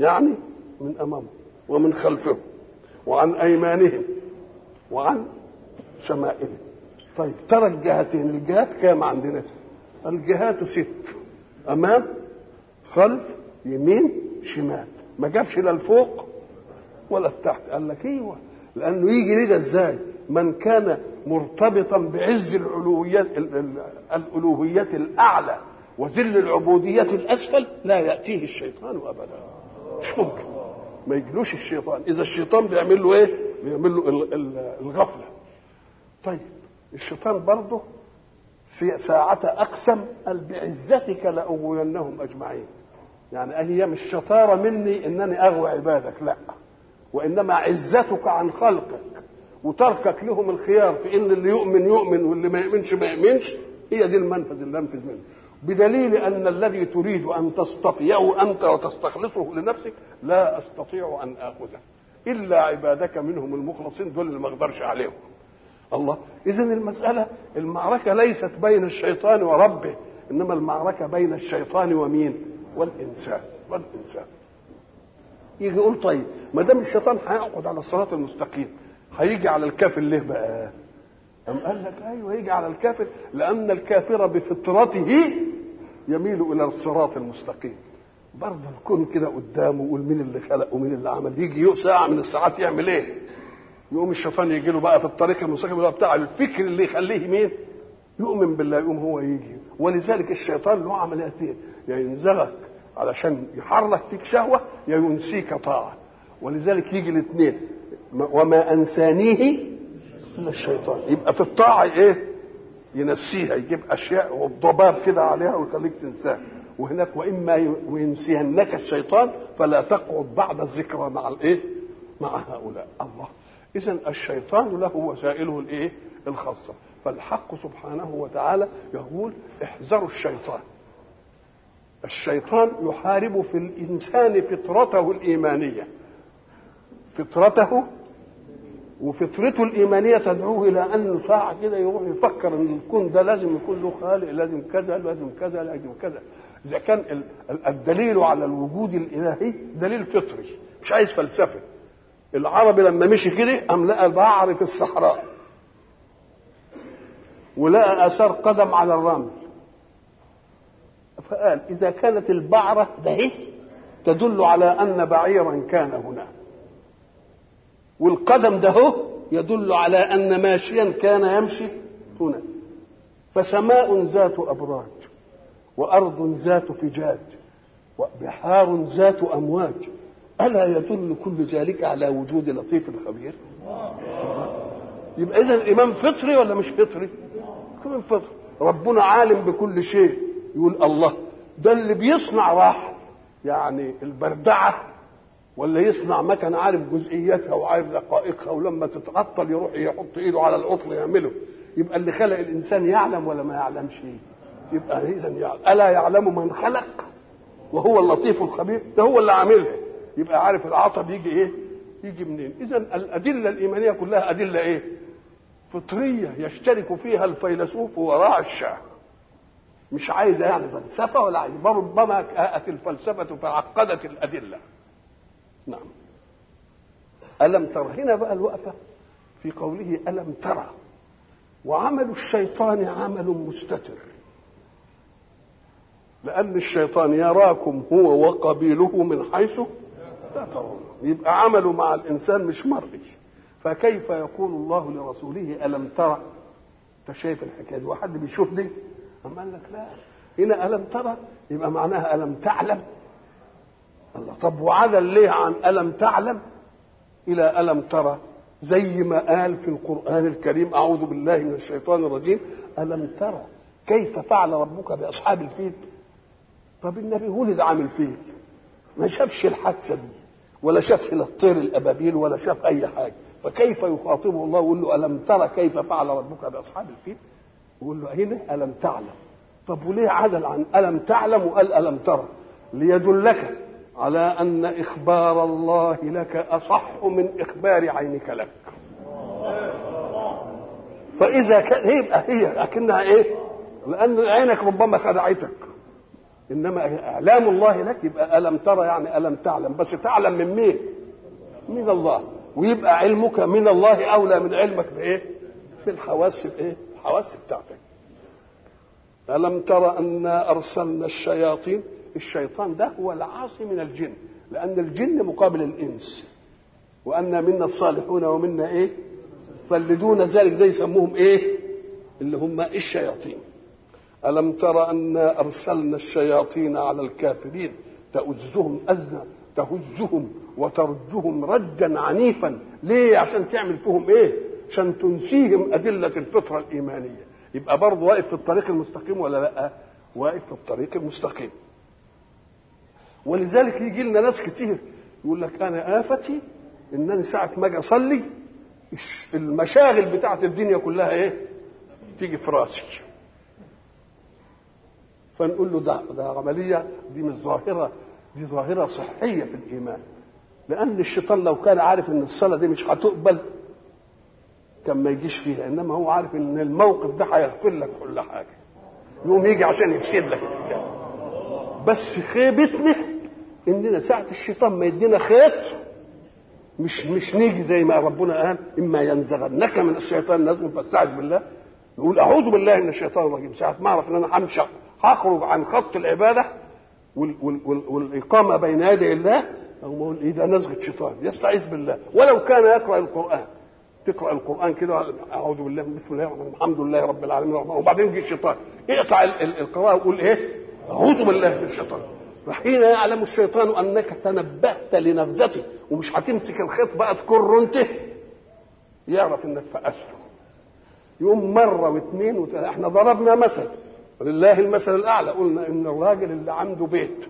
يعني من أمامهم ومن خلفهم وعن أيمانهم وعن شمائلهم. طيب. ترى الجهتين. الجهات كام عندنا؟ الجهات ست. أمام خلف يمين شمال. ما جابش لا الفوق ولا التحت. قال لك أيوه لأنه يجي ليه ده إزاي؟ من كان مرتبطا بعز العلويات الالوهيات الأعلى وذل العبودية الأسفل لا يأتيه الشيطان ابدا. مش ممكن. ما يجلوش الشيطان. إذا الشيطان بيعمل له إيه؟ بيعمل له الغفلة. طيب الشيطان برضه ساعة أقسم قال بعزتك لأغوينهم أجمعين. يعني قال هي مش شطارة مني إنني أغوى عبادك لا. وإنما عزتك عن خلقك وتركك لهم الخيار في إن اللي يؤمن يؤمن واللي ما يؤمنش ما يؤمنش هي دي المنفذ اللي أنفذ منه. بدليل أن الذي تريد أن تصطفيه أنت وتستخلصه لنفسك لا أستطيع أن آخذه. إلا عبادك منهم المخلصين دول اللي ما أقدرش عليهم. الله. إذا المسألة المعركة ليست بين الشيطان وربه إنما المعركة بين الشيطان ومين؟ والإنسان والإنسان يجي يقول طيب ما دام الشيطان هيقعد على الصراط المستقيم هيجي على الكافر ليه بقى؟ أم قال لك أيوه يجي على الكافر لأن الكافر بفطرته يميل إلى الصراط المستقيم برضه الكون كده قدامه يقول مين اللي خلق ومين اللي عمل يجي ساعة من الساعات يعمل إيه؟ يقوم الشيطان يجي له بقى في الطريق المستقيم اللي هو بتاع الفكر اللي يخليه مين؟ يؤمن بالله يقوم هو يجي ولذلك الشيطان له عمليتين يا ينزغك علشان يحرك فيك شهوة يا ينسيك طاعة. ولذلك يجي الاثنين وما أنسانيه إلا الشيطان. يبقى في الطاعة إيه؟ ينسيها يجيب أشياء والضباب كده عليها ويخليك تنساها. وهناك وإما ينسينك الشيطان فلا تقعد بعد الذكرى مع الإيه؟ مع هؤلاء. الله. اذا الشيطان له وسائله الإيه؟ الخاصة. فالحق سبحانه وتعالى يقول احذروا الشيطان. الشيطان يحارب في الإنسان فطرته الإيمانية. فطرته وفطرته الإيمانية تدعوه إلى انه ساعة كده يروح يفكر إن الكون ده لازم يكون له خالق لازم كذا لازم كذا لازم كذا. إذا كان الدليل على الوجود الإلهي دليل فطري مش عايز فلسفة. العربي لما مشي كده قام لقى البعر في الصحراء ولقى آثار قدم على الرمل. فقال إذا كانت البعرة ده تدل على أن بعيرا كان هنا والقدم ده يدل على أن ماشيا كان يمشي هنا فسماء ذات أبراج وأرض ذات فجاج وبحار ذات أمواج. ألا يدل كل ذلك على وجود لطيف الخبير يبقى اذا الايمان فطري ولا مش فطري؟ فطري؟ ربنا عالم بكل شيء. يقول الله. ده اللي بيصنع راح يعني البردعة ولا يصنع مكنه عارف جزئياتها وعارف دقائقها ولما تتعطل يروح يحط إيده على العطل يعمله. يبقى اللي خلق الإنسان يعلم ولا ما يعلمش؟ يبقى اذا يعلم. ألا يعلم من خلق؟ وهو اللطيف الخبير. ده هو اللي عاملها. يبقى عارف العطب يجي إيه؟ يجي منين؟ اذا الأدلة الإيمانية كلها أدلة إيه؟ فطرية يشترك فيها الفيلسوف وراء الشاه مش عايزه يعني فلسفة ولا عايزه ربما جاءت الفلسفة فعقدت الأدلة. نعم. ألم ترى هنا بقى الوقفة في قوله ألم ترى وعمل الشيطان عمل مستتر. لأن الشيطان يراكم هو وقبيله من حيث لا ترون. يبقى عمله مع الإنسان مش مرئي فكيف يقول الله لرسوله ألم ترى أنت شايف الحكاية دي؟ واحد بيشوف دي؟ أما قال لك لا. هنا ألم ترى؟ يبقى معناها ألم تعلم؟ الله طب وعدل ليه عن ألم تعلم؟ إلى ألم ترى؟ زي ما قال في القرآن الكريم أعوذ بالله من الشيطان الرجيم ألم ترى كيف فعل ربك بأصحاب الفيل؟ طب النبي ولد عامل فيل. ما شافش الحادثة دي ولا شاف لا الطير الأبابيل ولا شاف أي حاجة. فكيف يخاطبه الله ويقول له ألم ترى كيف فعل ربك بأصحاب الفيل؟ يقول له هنا ألم تعلم طب وليه عدل عن ألم تعلم وقال ألم ترى ليدلك على أن إخبار الله لك أصح من إخبار عينك لك فإذا كان يبقى هي أكنها إيه؟ لأن عينك ربما خدعتك إنما إعلام الله لك يبقى ألم ترى يعني ألم تعلم بس تعلم من مين؟ من الله ويبقى علمك من الله أولى من علمك بإيه؟ بالحواس بإيه؟ الحواس بتاعتك. ألم ترى أنا أرسلنا الشياطين؟ الشيطان ده هو العاصي من الجن لأن الجن مقابل الإنس. وأن منا الصالحون ومنا إيه؟ فاللي دون ذلك ده يسموهم إيه؟ اللي هم الشياطين. ألم ترى أنا أرسلنا الشياطين على الكافرين؟ تؤزهم أزا تهزهم وترجهم رجا عنيفا. ليه؟ عشان تعمل فيهم إيه؟ عشان تنسيهم أدلة الفطرة الإيمانية. يبقى برضه واقف في الطريق المستقيم ولا لأ؟ واقف في الطريق المستقيم. ولذلك يجي لنا ناس كتير يقول لك أنا آفتي انني ساعة ما أجي أصلي المشاغل بتاعت الدنيا كلها إيه؟ تيجي في راسي. فنقول له ده ده عملية دي مش ظاهرة دي ظاهرة صحية في الإيمان. لأن الشيطان لو كان عارف إن الصلاة دي مش هتقبل كان ما يجيش فيها انما هو عارف إن الموقف ده هيغفر لك كل حاجة. يقوم يجي عشان يفسد لك بس خيبتنا إننا ساعة الشيطان ما يدينا خيط مش مش نيجي زي ما ربنا قال إما ينزغنك من الشيطان نزغ فاستعذ بالله. نقول أعوذ بالله من الشيطان الرجيم. ساعة ما أعرف إن أنا همشي هخرج عن خط العبادة وال وال وال والإقامة بين يدي الله. أقول إيه ده نزغه شيطان يستعيذ بالله. ولو كان يقرأ القرآن. تقرأ القرآن كده أعوذ بالله بسم الله الرحمن الحمد لله رب العالمين الرحمن وبعدين يجي الشيطان اقطع القراءة وقول إيه؟ أعوذ بالله من الشيطان. فحين يعلم الشيطان أنك تنبهت لنغزته ومش هتمسك الخيط بقى تكر أنت يعرف إنك فأسته يوم مرة واثنين وثلاثة إحنا ضربنا مثل ولله المثل الأعلى قلنا إن الراجل اللي عنده بيت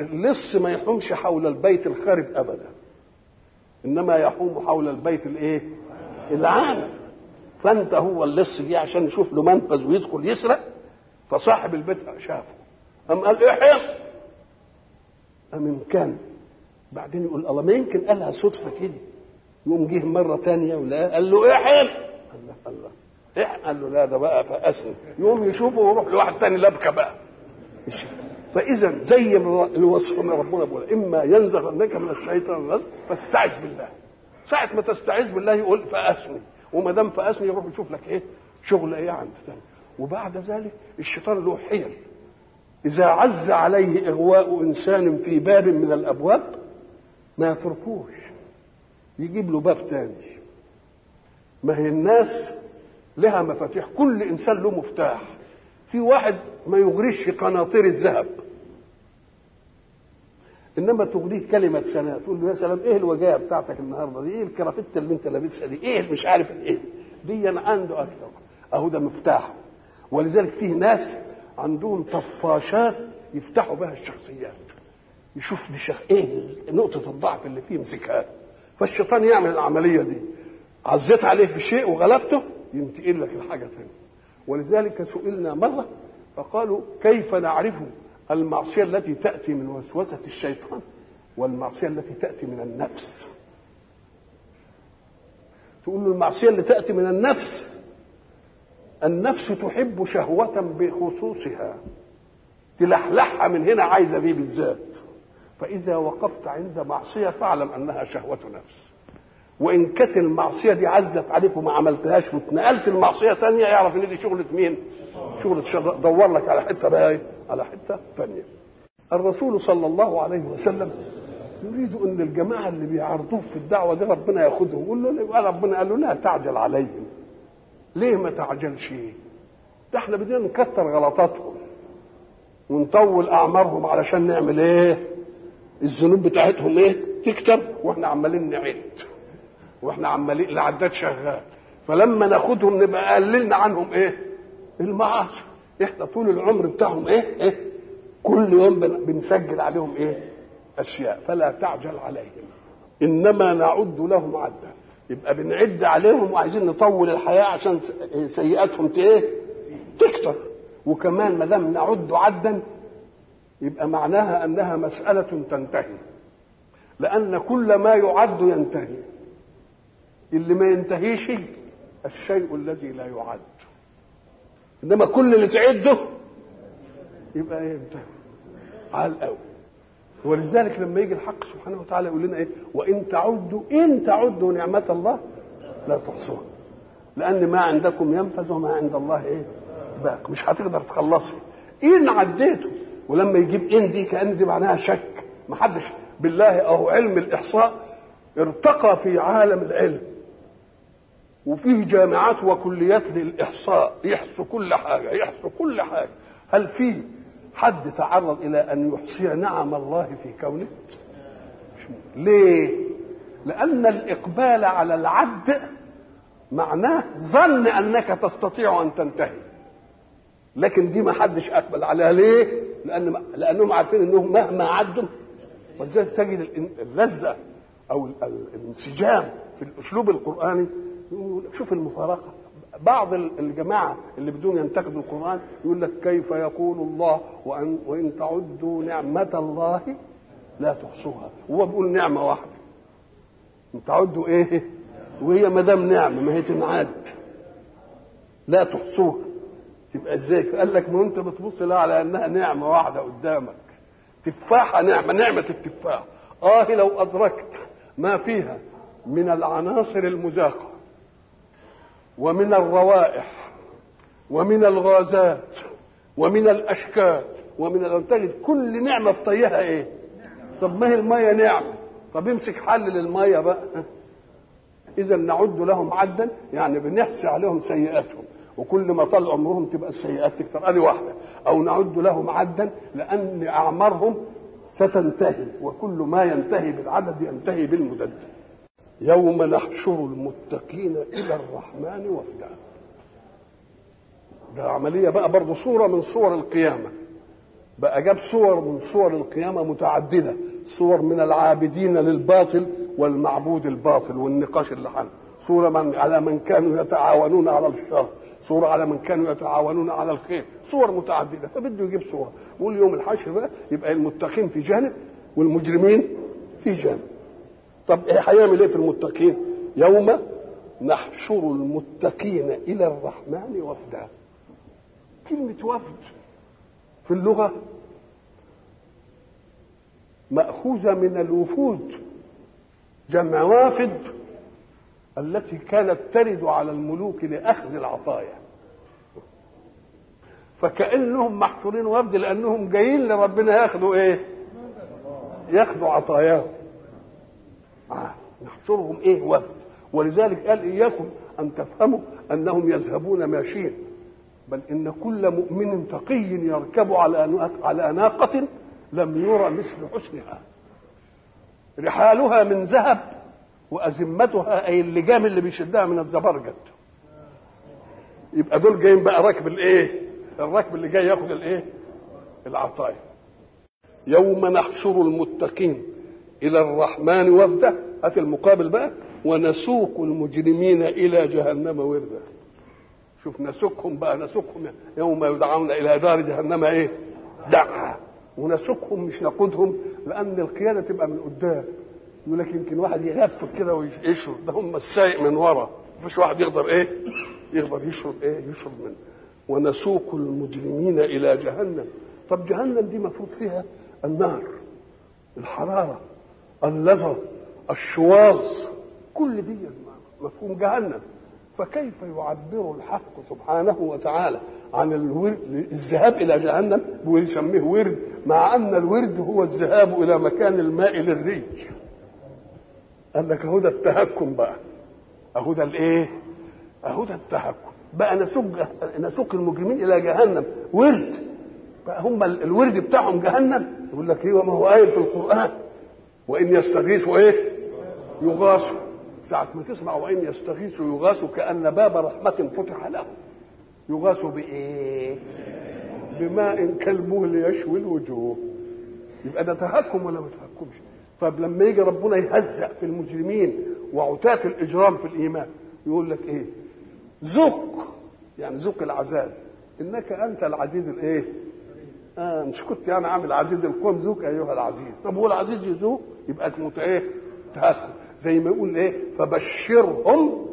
اللص ما يحومش حول البيت الخارب ابدا. إنما يحوم حول البيت الإيه؟ العامر فأنت هو اللص جه عشان يشوف له منفذ ويدخل يسرق فصاحب البيت شافه. قام قال احيا قام إن كان. بعدين يقول الله ما يمكن قالها صدفة كده. يقوم جه مرة ثانية ولا قال له احيا الله الله إيه؟ قال له لا ده بقى فاسني يقوم يشوفه ويروح لواحد تاني لبكة بقى. فإذا زي الوصف من ربنا بيقول. إما ينزغنك من الشيطان النزغ فاستعذ بالله. ساعة ما تستعيذ بالله يقول فأسني وما دام فأسني يروح يشوف لك إيه؟ شغل إيه عند ثاني وبعد ذلك الشيطان له حيل. إذا عز عليه إغواء إنسان في باب من الأبواب ما يتركوش. يجيب له باب تاني. ما هي الناس لها مفاتيح. كل إنسان له مفتاح. في واحد ما يغريش قناطير الذهب. إنما تغريه كلمة سناء تقول له يا سلام إيه الوجايه بتاعتك النهارده دي؟ إيه الكرافتة اللي أنت لابسها دي؟ إيه مش عارف إيه دي, عنده أكثر. أهو ده مفتاح. ولذلك فيه ناس عندهم طفاشات يفتحوا بها الشخصيات. يشوف دي شخ... إيه نقطة الضعف اللي فيه يمسكها. فالشيطان يعمل العملية دي. عزيت عليه في شيء وغلبته ينتقل لك الحاجة ثانية ولذلك سئلنا مرة فقالوا كيف نعرف المعصية التي تأتي من وسوسة الشيطان والمعصية التي تأتي من النفس؟ تقول له المعصية اللي تأتي من النفس النفس تحب شهوة بخصوصها تلحلحها من هنا عايزة دي بالذات فإذا وقفت عند معصية فاعلم أنها شهوة نفس. وإن كانت المعصية دي عزت عليك وما عملتهاش واتنقلت المعصية تانية يعرف إن دي شغلة مين؟ شغلة شغل دور لك على حتة بقى إيه؟ على حتة ثانية الرسول صلى الله عليه وسلم يريد إن الجماعة اللي بيعرضوه في الدعوة دي ربنا ياخذهم يقول له ربنا قال له لا تعجل عليهم. ليه ما تعجلش؟ ده إحنا بدنا نكتر غلطاتهم ونطول أعمارهم علشان نعمل إيه؟ الذنوب بتاعتهم إيه؟ تكتر وإحنا عمالين نعد وإحنا عمالين العداد شغال. فلما ناخدهم نبقى قللنا عنهم إيه؟ المعاصي. إحنا طول العمر بتاعهم إيه؟ إيه؟ كل يوم بنسجل عليهم إيه؟ أشياء. فلا تعجل عليهم. إنما نعد لهم عدا يبقى بنعد عليهم وعايزين نطول الحياة عشان سيئاتهم إيه؟ تكتر. وكمان ما دام نعد عدا يبقى معناها أنها مسألة تنتهي. لأن كل ما يعد ينتهي. اللي ما ينتهيش الشيء الذي لا يعد. إنما كل اللي تعده يبقى إيه انتهى على الأول. ولذلك لما يجي الحق سبحانه وتعالى يقول لنا إيه؟ وإن تعدوا إن تعدوا نعمة الله لا تحصوها. لأن ما عندكم ينفذ وما عند الله إيه؟ باق. مش هتقدر تخلصي إن عديته. ولما يجيب إن دي كأن دي معناها شك. ما حدش. بالله اهو علم الإحصاء ارتقى في عالم العلم. وفيه جامعات وكليات للإحصاء يحصوا كل حاجة يحصوا كل حاجة. هل فيه حد تعرض إلى أن يحصي نعم الله في كونه؟ ليه؟ لأن الإقبال على العد معناه ظن أنك تستطيع أن تنتهي. لكن دي ما حدش أقبل عليها. ليه؟ لأن لأنهم عارفين إنهم مهما عدوا ولذلك تجد اللذه أو الانسجام في الأسلوب القرآني شوف المفارقة. بعض الجماعة اللي بدون ينتقدوا القرآن يقول لك كيف يقول الله وان وإن تعدوا نعمة الله لا تحصوها. هو بيقول نعمة واحدة. إن تعدوا إيه؟ وهي ما دام نعمة ما هي تنعد لا تحصوها. تبقى إزاي؟ قال لك ما أنت بتبص لها على أنها نعمة واحدة قدامك. تفاحة نعمة نعمة التفاح. آه لو أدركت ما فيها من العناصر المذاقه ومن الروائح ومن الغازات ومن الأشكال ومن تجد كل نعمة في طيها إيه؟ طب ما هي المية نعمة؟ طب امسك حلل الميه بقى. إذا نعد لهم عدا يعني بنحصي عليهم سيئاتهم. وكل ما طال عمرهم تبقى السيئات تكتر أدي واحدة. أو نعد لهم عدا لأن أعمارهم ستنتهي وكل ما ينتهي بالعدد ينتهي بالمدد. يوم نحشر المتقين إلى الرحمن وفدا. ده عملية بقى برضه صورة من صور القيامة. بقى جاب صور من صور القيامة متعددة. صور من العابدين للباطل والمعبود الباطل والنقاش اللي حل. صورة من على من كانوا يتعاونون على الشر. صورة على من كانوا يتعاونون على الخير. صور متعددة. فبده يجيب صورة. يقول يوم الحشر بقى يبقى المتقين في جانب والمجرمين في جانب طب هيعمل إيه في المتقين؟ يوم نحشر المتقين إلى الرحمن وفدا. كلمة وفد في اللغة مأخوذة من الوفود جمع وافد التي كانت ترد على الملوك لأخذ العطايا. فكأنهم محشورين وفد لأنهم جايين لربنا ياخذوا إيه؟ ياخذوا عطاياهم. نحشرهم إيه وفد. ولذلك قال إياكم أن تفهموا أنهم يذهبون ماشيين بل إن كل مؤمن تقي يركب على على ناقة لم يرى مثل حسنها. رحالها من ذهب وأزمتها أي اللجام اللي بيشدها من الزبرجد يبقى دول جايين بقى راكب الإيه؟ الراكب اللي جاي ياخد الإيه؟ العطايا. يوم نحشر المتقين. إلى الرحمن وفدا هات المقابل بقى. ونسوق المجرمين إلى جهنم وردا. شوف نسوقهم بقى نسوقهم يوم يدعون إلى دار جهنم إيه؟ دعا. ونسوقهم مش نقودهم لأن القياده تبقى من قدام. يقول لك يمكن واحد يغفل كده ويشرب. ده هم السايق من ورا. مفيش واحد يقدر إيه؟ يقدر يشرب إيه؟ يشرب منه. ونسوق المجرمين إلى جهنم. طب جهنم دي مفروض فيها النار الحرارة. اللظى الشواظ كل دي مفهوم جهنم. فكيف يعبر الحق سبحانه وتعالى عن الورد الذهاب إلى جهنم؟ ويسميه ورد مع أن الورد هو الذهاب إلى مكان الماء للري قال لك اهو ده التهكم بقى. اهو ده الإيه؟ اهو ده التهكم. بقى نسوق نسوق المجرمين إلى جهنم. ورد. بقى هم الورد بتاعهم جهنم. يقول لك إيه؟ وما هو قايل في القرآن. وإن يستغيثوا إيه يغاثوا ساعة ما تسمع وإن يستغيثوا يغاثوا كأن باب رحمة فتح لهم يغاثوا بإيه؟ بماء كالمهل يشوي الوجوه يبقى ده تهكم ولا ما تهكمش؟ طب لما يجي ربنا يهزأ في المجرمين وعتاة الإجرام في الإيمان يقول لك إيه؟ ذق يعني ذق العذاب إنك أنت العزيز الإيه؟ آه مش كنت يعني عامل عزيز القوم ذوق أيها العزيز طب هو العزيز يذوق يبقى اسمه إيه؟ تهكم. زي ما يقول إيه؟ فبشرهم.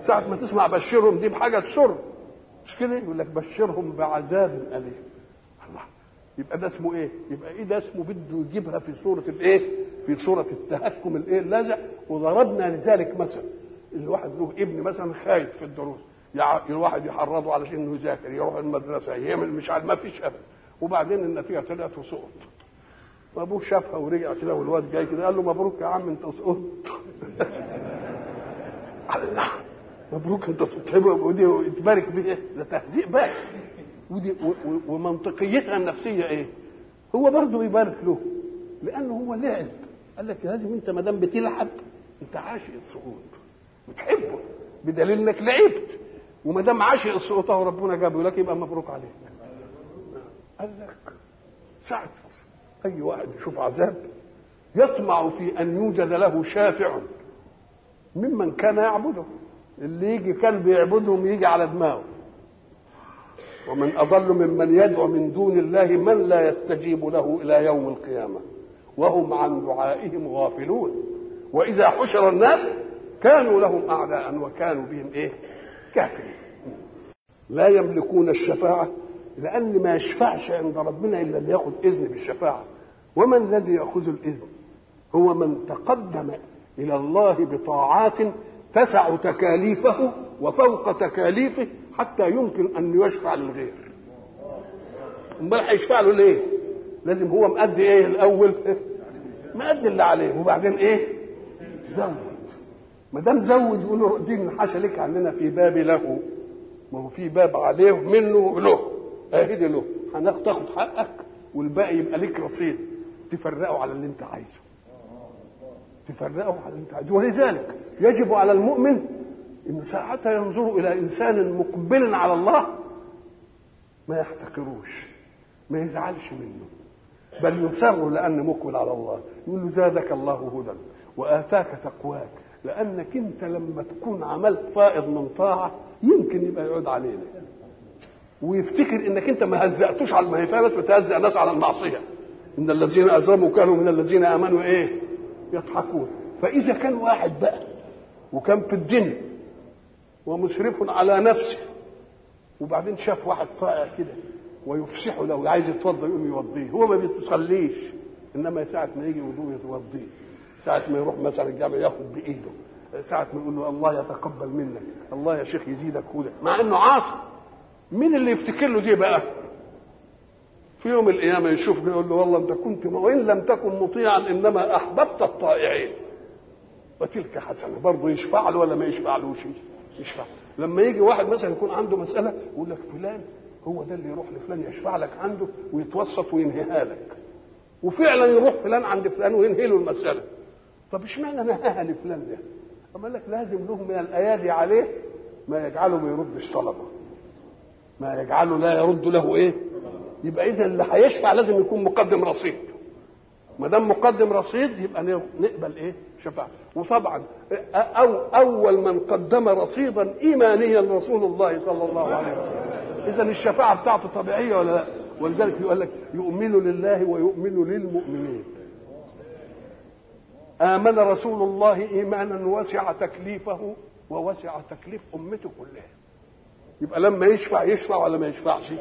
ساعة ما تسمع بشرهم دي بحاجة تسر. مش كده؟ يقول لك بشرهم بعذاب أليم. الله. يبقى ده اسمه إيه؟ يبقى إيه ده اسمه بده يجيبها في صورة الإيه؟ في صورة التهكم الإيه؟ اللاذع وضربنا لذلك مثلا الواحد له ابن مثلا خايف في الدروس. الواحد يحرضه علشان إنه يذاكر يروح المدرسة يعمل مش عارف ما فيش ابدا وبعدين النتيجه طلعت وسقط. وابوه شافها ورجع كده والواد جاي كده قال له مبروك يا عم أنت سقطت الله مبروك أنت سقطت ودي تبارك بيه ده تهزيء بقى. ودي ومنطقيتها النفسية إيه؟ هو برضه يبارك له لأنه هو لعب قال لك لازم أنت ما دام بتلعب أنت عاشق السقوط بتحبه بدليل إنك لعبت. وما دام عاشق السقوطه وربنا جابه لك يبقى مبروك عليك قال لك ساعة أي واحد يشوف عذاب يطمع في أن يوجد له شافع ممن كان يعبده. اللي يجي كان بيعبدهم يجي على دماغه. ومن أضل ممن يدعو من دون الله من لا يستجيب له إلى يوم القيامة. وهم عن دعائهم غافلون. وإذا حشر الناس كانوا لهم أعداء وكانوا بهم إيه؟ كافرين. لا يملكون الشفاعة لأن ما يشفعش عند ربنا إلا اللي ياخذ إذن بالشفاعة. ومن الذي يأخذ الإذن هو من تقدم إلى الله بطاعات تسع تكاليفه وفوق تكاليفه حتى يمكن أن يشفع للغير. أمال هيشفع له ليه؟ لازم هو مأدي إيه الأول؟ مأدي اللي عليه. وبعدين إيه؟ زود. ما دام زود يقول له دي منحاشه لك عننا في باب له ما هو في باب عليه منه له أهدي له. هناخد تاخد حقك والباقي يبقى لك رصيد. تفرقه على اللي انت عايزه. تفرقه على اللي انت عايزه. ولذلك يجب على المؤمن انه ساعتها ينظر إلى إنسان مقبل على الله ما يحتقروش ما يزعلش منه. بل يسر لأن مقبل على الله. يقول له زادك الله هدى وآتاك تقواك. لأنك أنت لما تكون عملت فائض من طاعة يمكن يبقى يعود علينا. ويفتكر إنك أنت ما هزأتوش على هي بس بتهزأ ناس على المعصية. إن الذين اجرموا كانوا من الذين آمنوا إيه؟ يضحكون. فإذا كان واحد بقى وكان في الدنيا ومسرف على نفسه وبعدين شاف واحد طائع كده ويفسحه لو عايز يتوضأ يقوم يوضيه. هو ما بيتصليش إنما ساعة ما يجي وضوء يتوضيه. ساعة ما يروح مثلا الجامع ياخد بإيده. ساعة ما يقول له الله يتقبل منك الله يا شيخ يزيدك هدى. مع إنه عاصي. مين اللي يفتكر له دي بقى؟ في يوم القيامة يشوف يقول له والله انت كنت وإن لم تكن مطيعا إنما أحببت الطائعين. وتلك حسنة. برضه يشفع له ولا ما يشفعلوش يشفع. لما يجي واحد مثلا يكون عنده مسألة يقول لك فلان هو ده اللي يروح لفلان يشفع لك عنده ويتوسط وينهيها لك وفعلا يروح فلان عند فلان وينهي له المسألة. طب إشمعنى نهاها لفلان ده؟ أما لك لازم له من الأيادي عليه ما يجعله ما يردش طلبه. ما يجعله لا يرد له إيه؟ يبقى اذا اللي هيشفع لازم يكون مقدم رصيد. ما دام مقدم رصيد يبقى نقبل إيه؟ شفاعة. وطبعا أو أول من قدم رصيدا ايمانيا رسول الله صلى الله عليه وسلم. اذا الشفاعة بتاعته طبيعية ولا لا؟ ولذلك يقول لك يؤمن لله ويؤمن للمؤمنين. آمن رسول الله ايمانا وسع تكليفه ووسع تكليف أمته كلها. يبقى لما يشفع يشفع ولا ما يشفعش؟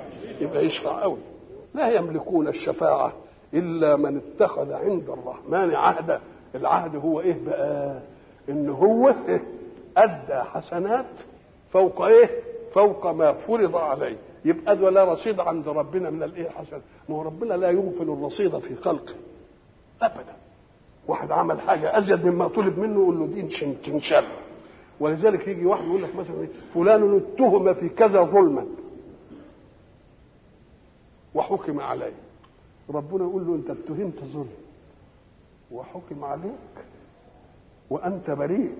يبقى يشفع قوي. لا يملكون الشفاعة إلا من اتخذ عند الرحمن عهدا العهد هو إيه بقى؟ إن هو إيه؟ أدى حسنات فوق إيه؟ فوق ما فرض عليه. يبقى ده لا رصيد عند ربنا من الإيه حسن ما هو ربنا لا يغفل الرصيد في خلقه. ابدا. واحد عمل حاجة أزيد مما طلب منه يقول له دي تنشل ولذلك يجي واحد يقول لك مثلا فلان اتهم في كذا ظلما. وحكم عليه. ربنا يقول له أنت اتهمت ظلم. وحكم عليك. وأنت بريء.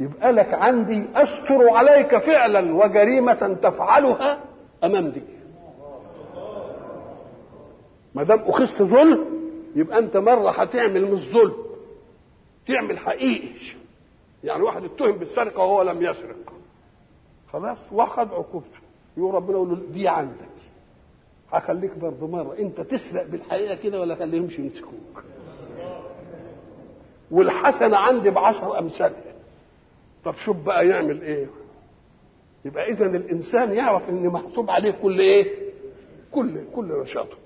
يبقى لك عندي استر عليك فعلا وجريمة تفعلها أمام دي. ما دام أخذت ظلم يبقى أنت مرة هتعمل مش ظلم تعمل حقيقي. يعني واحد اتهم بالسرقة وهو لم يسرق. خلاص؟ واخد عقوبته. يقول ربنا يقول له دي عندك. هخليك برضه مرة. انت تسرق بالحقيقة كده ولا خليهمش يمسكوك؟ والحسنة عندي بعشر امثالها طب شوف بقى يعمل إيه؟ يبقى اذا الإنسان يعرف إن محسوب عليه كل إيه؟ كل كل نشاطه.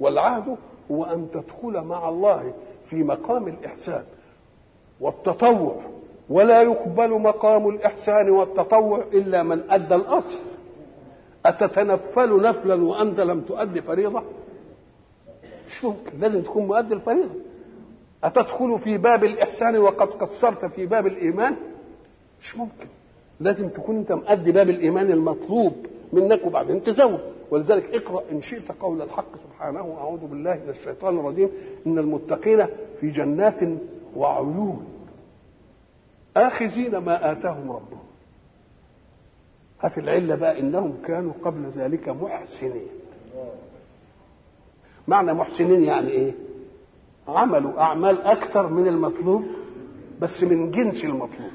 والعهد هو أن تدخل مع الله في مقام الإحسان والتطوع. ولا يقبل مقام الإحسان والتطوع إلا من أدى الأصل. أتتنفل نفلا وأنت لم تؤدي فريضة؟ مش ممكن لازم تكون مؤدي الفريضة. أتدخل في باب الإحسان وقد قصرت في باب الإيمان؟ مش ممكن. لازم تكون أنت مؤدي باب الإيمان المطلوب منك وبعدين تزود. ولذلك اقرأ إن شئت قول الحق سبحانه. أعوذ بالله من الشيطان الرجيم. إن المتقين في جنات وعيون. آخذين ما آتاهم ربهم. هات العلة بقى إنهم كانوا قبل ذلك محسنين. معنى محسنين يعني إيه؟ عملوا أعمال أكثر من المطلوب بس من جنس المطلوب.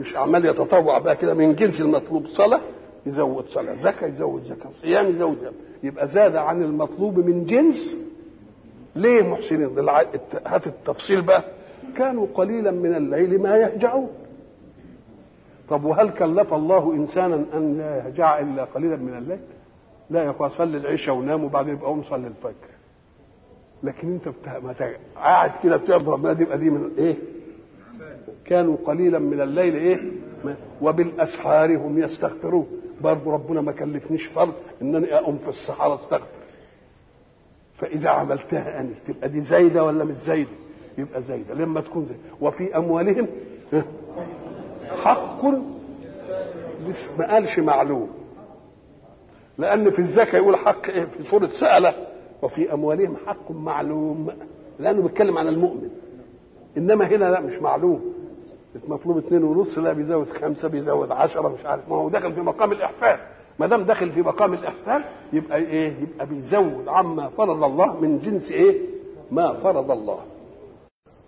مش أعمال يتطوع بقى كده من جنس المطلوب صلاة يزود صلاة زكاة يزود زكاة صيام يزود زكاة. يبقى زاد عن المطلوب من جنس ليه محسنين؟ هات التفصيل بقى. كانوا قليلا من الليل ما يهجعون. طب وهل كلف الله إنسانا أن لا يهجع إلا قليلا من الليل؟ لا يا اخويا صلي العشاء ونام وبعدين يبقى قوم صلي الفجر. لكن أنت بتا... قاعد كده بتعبد ربنا دي دي من إيه؟ كانوا قليلا من الليل إيه؟ وبالأسحار هم يستغفرون. برضه ربنا ما كلفنيش فرض إنني أقوم في الصحراء أستغفر. فإذا عملتها اني تبقى دي زايدة ولا مش زايدة؟ يبقى زايدة لما تكون زايدة. وفي أموالهم حق ما قالش معلوم. لأن في الزكاة يقول حق إيه؟ في سورة سألة. وفي أموالهم حق معلوم. لأنه بيتكلم عن المؤمن. إنما هنا لا مش معلوم. مطلوب اثنين ونص لا بيزود خمسة بيزود عشرة مش عارف ما هو داخل في مقام الإحسان. ما دام داخل في مقام الإحسان يبقى إيه؟ يبقى بيزود عما فرض الله من جنس إيه؟ ما فرض الله.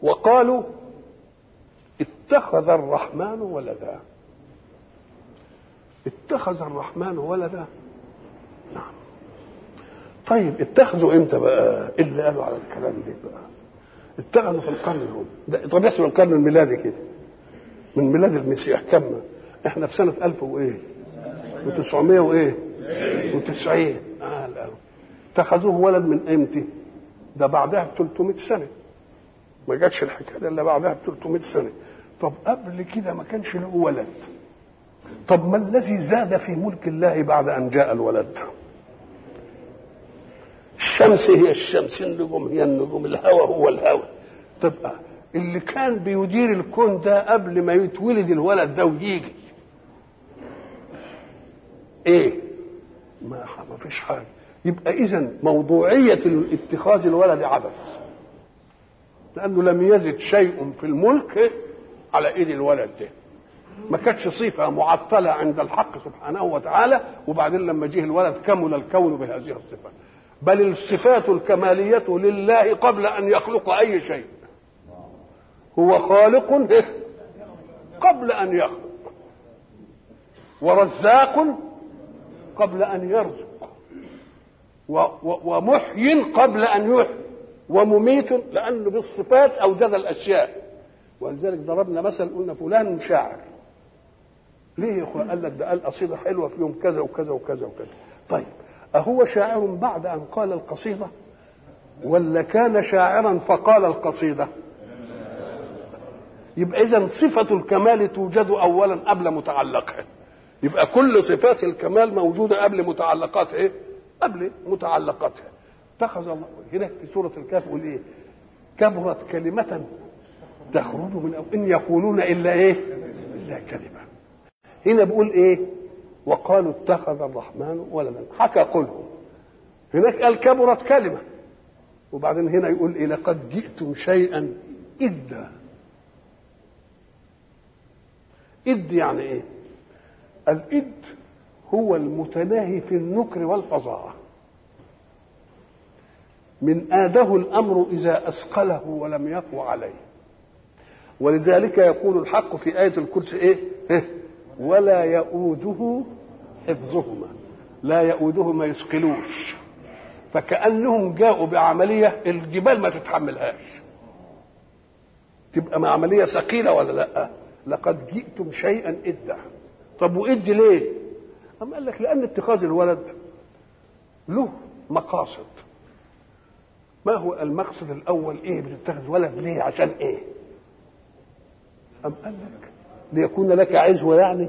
وقالوا اتخذ الرحمن ولدا. اتخذ الرحمن ولدا. نعم. طيب اتخذوا إمتى بقى؟ إيه اللي قالوا على الكلام ده بقى؟ اتخذوا في القرن الأول. طب يحسب القرن الميلادي كده. من ميلاد المسيح كم؟ إحنا في سنة 1000 وإيه؟ و900 وإيه؟ و90 آه اتخذوه ولد من إمتى؟ ده بعدها ب 300 سنة. ما جاتش الحكاية إلا بعدها ب 300 سنة. طب قبل كده ما كانش له ولد. طب ما الذي زاد في ملك الله بعد أن جاء الولد؟ الشمس هي الشمس النجوم هي النجوم الهوى هو الهوى. تبقى اللي كان بيدير الكون ده قبل ما يتولد الولد ده ويجي. إيه؟ ما فيش حاجة. يبقى اذا موضوعية اتخاذ الولد عبث. لأنه لم يزد شيء في الملك على إيد الولد ده. ما كانتش صفة معطلة عند الحق سبحانه وتعالى وبعدين لما جه الولد كمل الكون بهذه الصفة. بل الصفات الكمالية لله قبل أن يخلق أي شيء. هو خالق قبل أن يخلق ورزاق قبل أن يرزق ومحي قبل أن يحيي. ومميت لأنه بالصفات أوجد الأشياء. ولذلك ضربنا مثل قلنا فلان شاعر. ليه يا اخوان قال لك ده قال قصيدة حلوة في يوم كذا وكذا وكذا وكذا. طيب أهو شاعر بعد أن قال القصيدة؟ ولا كان شاعرا فقال القصيدة؟ يبقى اذا صفة الكمال توجد اولا قبل متعلقها. يبقى كل صفات الكمال موجودة قبل متعلقات إيه؟ قبل متعلقاتها. اتخذ الله هنا في سورة الكهف يقول إيه؟ كبرت كلمة تخرج من أو إن يقولون إلا إيه؟ إلا كلمة. هنا بيقول إيه؟ وقالوا اتخذ الرحمن ولدا. حكى قلهم هناك قال كبرت كلمة. وبعدين هنا يقول إيه؟ لقد جئتم شيئا إدا. إد يعني إيه؟ الإد هو المتناهي في النكر والفظاعة من آده الأمر إذا أثقله ولم يقو عليه. ولذلك يقول الحق في آية الكرسي إيه؟ ولا يؤوده حفظهما. لا يؤوده ما يثقلوش فكأنهم جاءوا بعملية الجبال ما تتحملهاش. تبقى عملية ثقيلة ولا لأ؟ لقد جئتم شيئا إدا طب وإد ليه؟ أم قال لك لأن اتخاذ الولد له مقاصد. ما هو المقصد الأول إيه بتتخذ ولد ليه؟ عشان إيه؟ أم قال لك ليكون لك عزوة يعني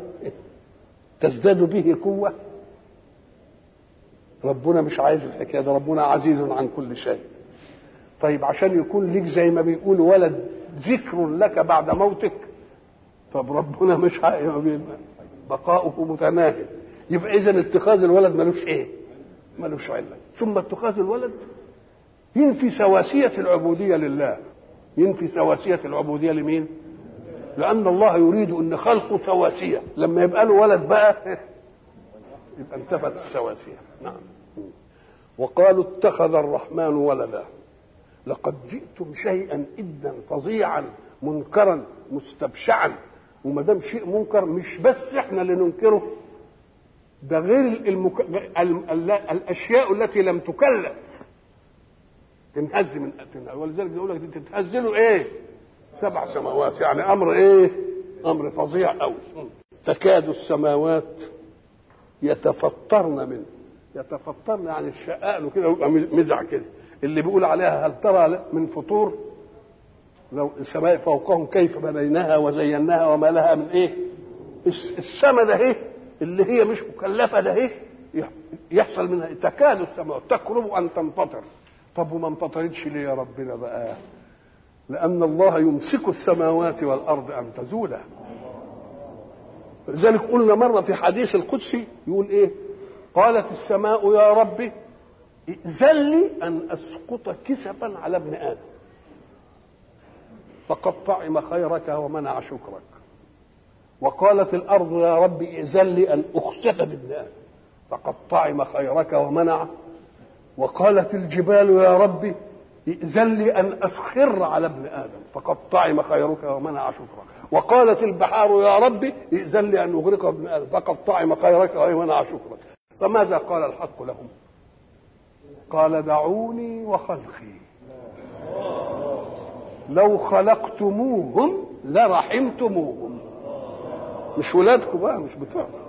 تزداد به قوة. ربنا مش عايز الحكاية ده ربنا عزيز عن كل شيء. طيب عشان يكون ليك زي ما بيقول ولد ذكر لك بعد موتك طب ربنا مش عايز بقاؤه متناهي. يبقى اذا اتخاذ الولد ملوش إيه؟ ملوش علة. ثم اتخاذ الولد ينفي سواسية العبودية لله. ينفي سواسية العبودية لمين؟ لأن الله يريد أن خلقه سواسية. لما يبقى له ولد بقى يبقى انتفت السواسية. نعم. وقالوا اتخذ الرحمن ولدا. لقد جئتم شيئا إدا فظيعا منكرا مستبشعا. وما دام شيء منكر مش بس إحنا اللي ننكره. ده غير المك... ال... ال... الأشياء التي لم تكلف. تنهز من ولذلك يقول لك تتهز له إيه؟ سبع سماوات. يعني أمر إيه؟ أمر فظيع قوي تكاد السماوات يتفطرن منه. يتفطرن يعني الشقاق له كده ويبقى مزع كده. اللي بيقول عليها هل ترى من فطور؟ لو السماء فوقهم كيف بنيناها وزيناها وما لها من إيه؟ السماء ده إيه؟ اللي هي مش مكلفة ده إيه؟ يحصل منها. تكاد السماء تقرب أن تنفطر. طب وما انفطرتش ليه يا ربنا بقى؟ لأن الله يمسك السماوات والأرض أن تزولا. لذلك قلنا مرة في حديث القدسي يقول إيه؟ قالت السماء يا ربي ائذن لي أن أسقط كسفا على ابن آدم. فقد طعم خيرك ومنع شكرك. وقالت الأرض يا رب ائذن لي أن أخسف بابن آدم. فقد طعم خيرك ومنع وقالت الجبال يا رب ائذن لي أن أسخر على ابن آدم فقد طعم خيرك ومنع شكرك. وقالت البحار يا رب ائذن لي أن أغرق ابن آدم فقد طعم خيرك ومنع شكرك. فماذا قال الحق لهم؟ قال دعوني وخلقي. لو خلقتموهم لرحمتموهم. مش ولادكم بقى مش بتوعكم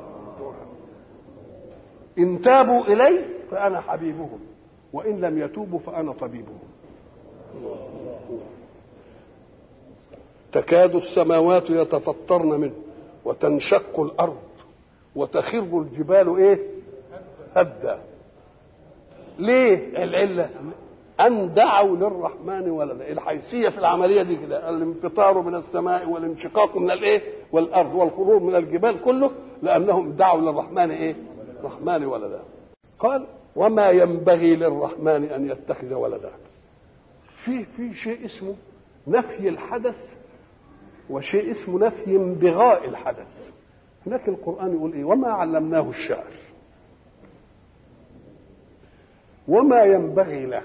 إن تابوا إلي فأنا حبيبهم. وإن لم يتوبوا فأنا طبيبهم. تكاد السماوات يتفطرن منه وتنشق الأرض وتخر الجبال إيه؟ هدا. ليه؟ العلة. أن دعوا للرحمن ولدا. الحيثية في العملية دي كده؟ الانفطار من السماء والانشقاق من الإيه؟ والأرض والخروج من الجبال كله لأنهم دعوا للرحمن إيه؟ الرحمن ولدا. قال وما ينبغي للرحمن أن يتخذ ولدا. في في شيء اسمه نفي الحدث وشيء اسمه نفي انبغاء الحدث. هناك القرآن يقول إيه؟ وما علمناه الشعر وما ينبغي له.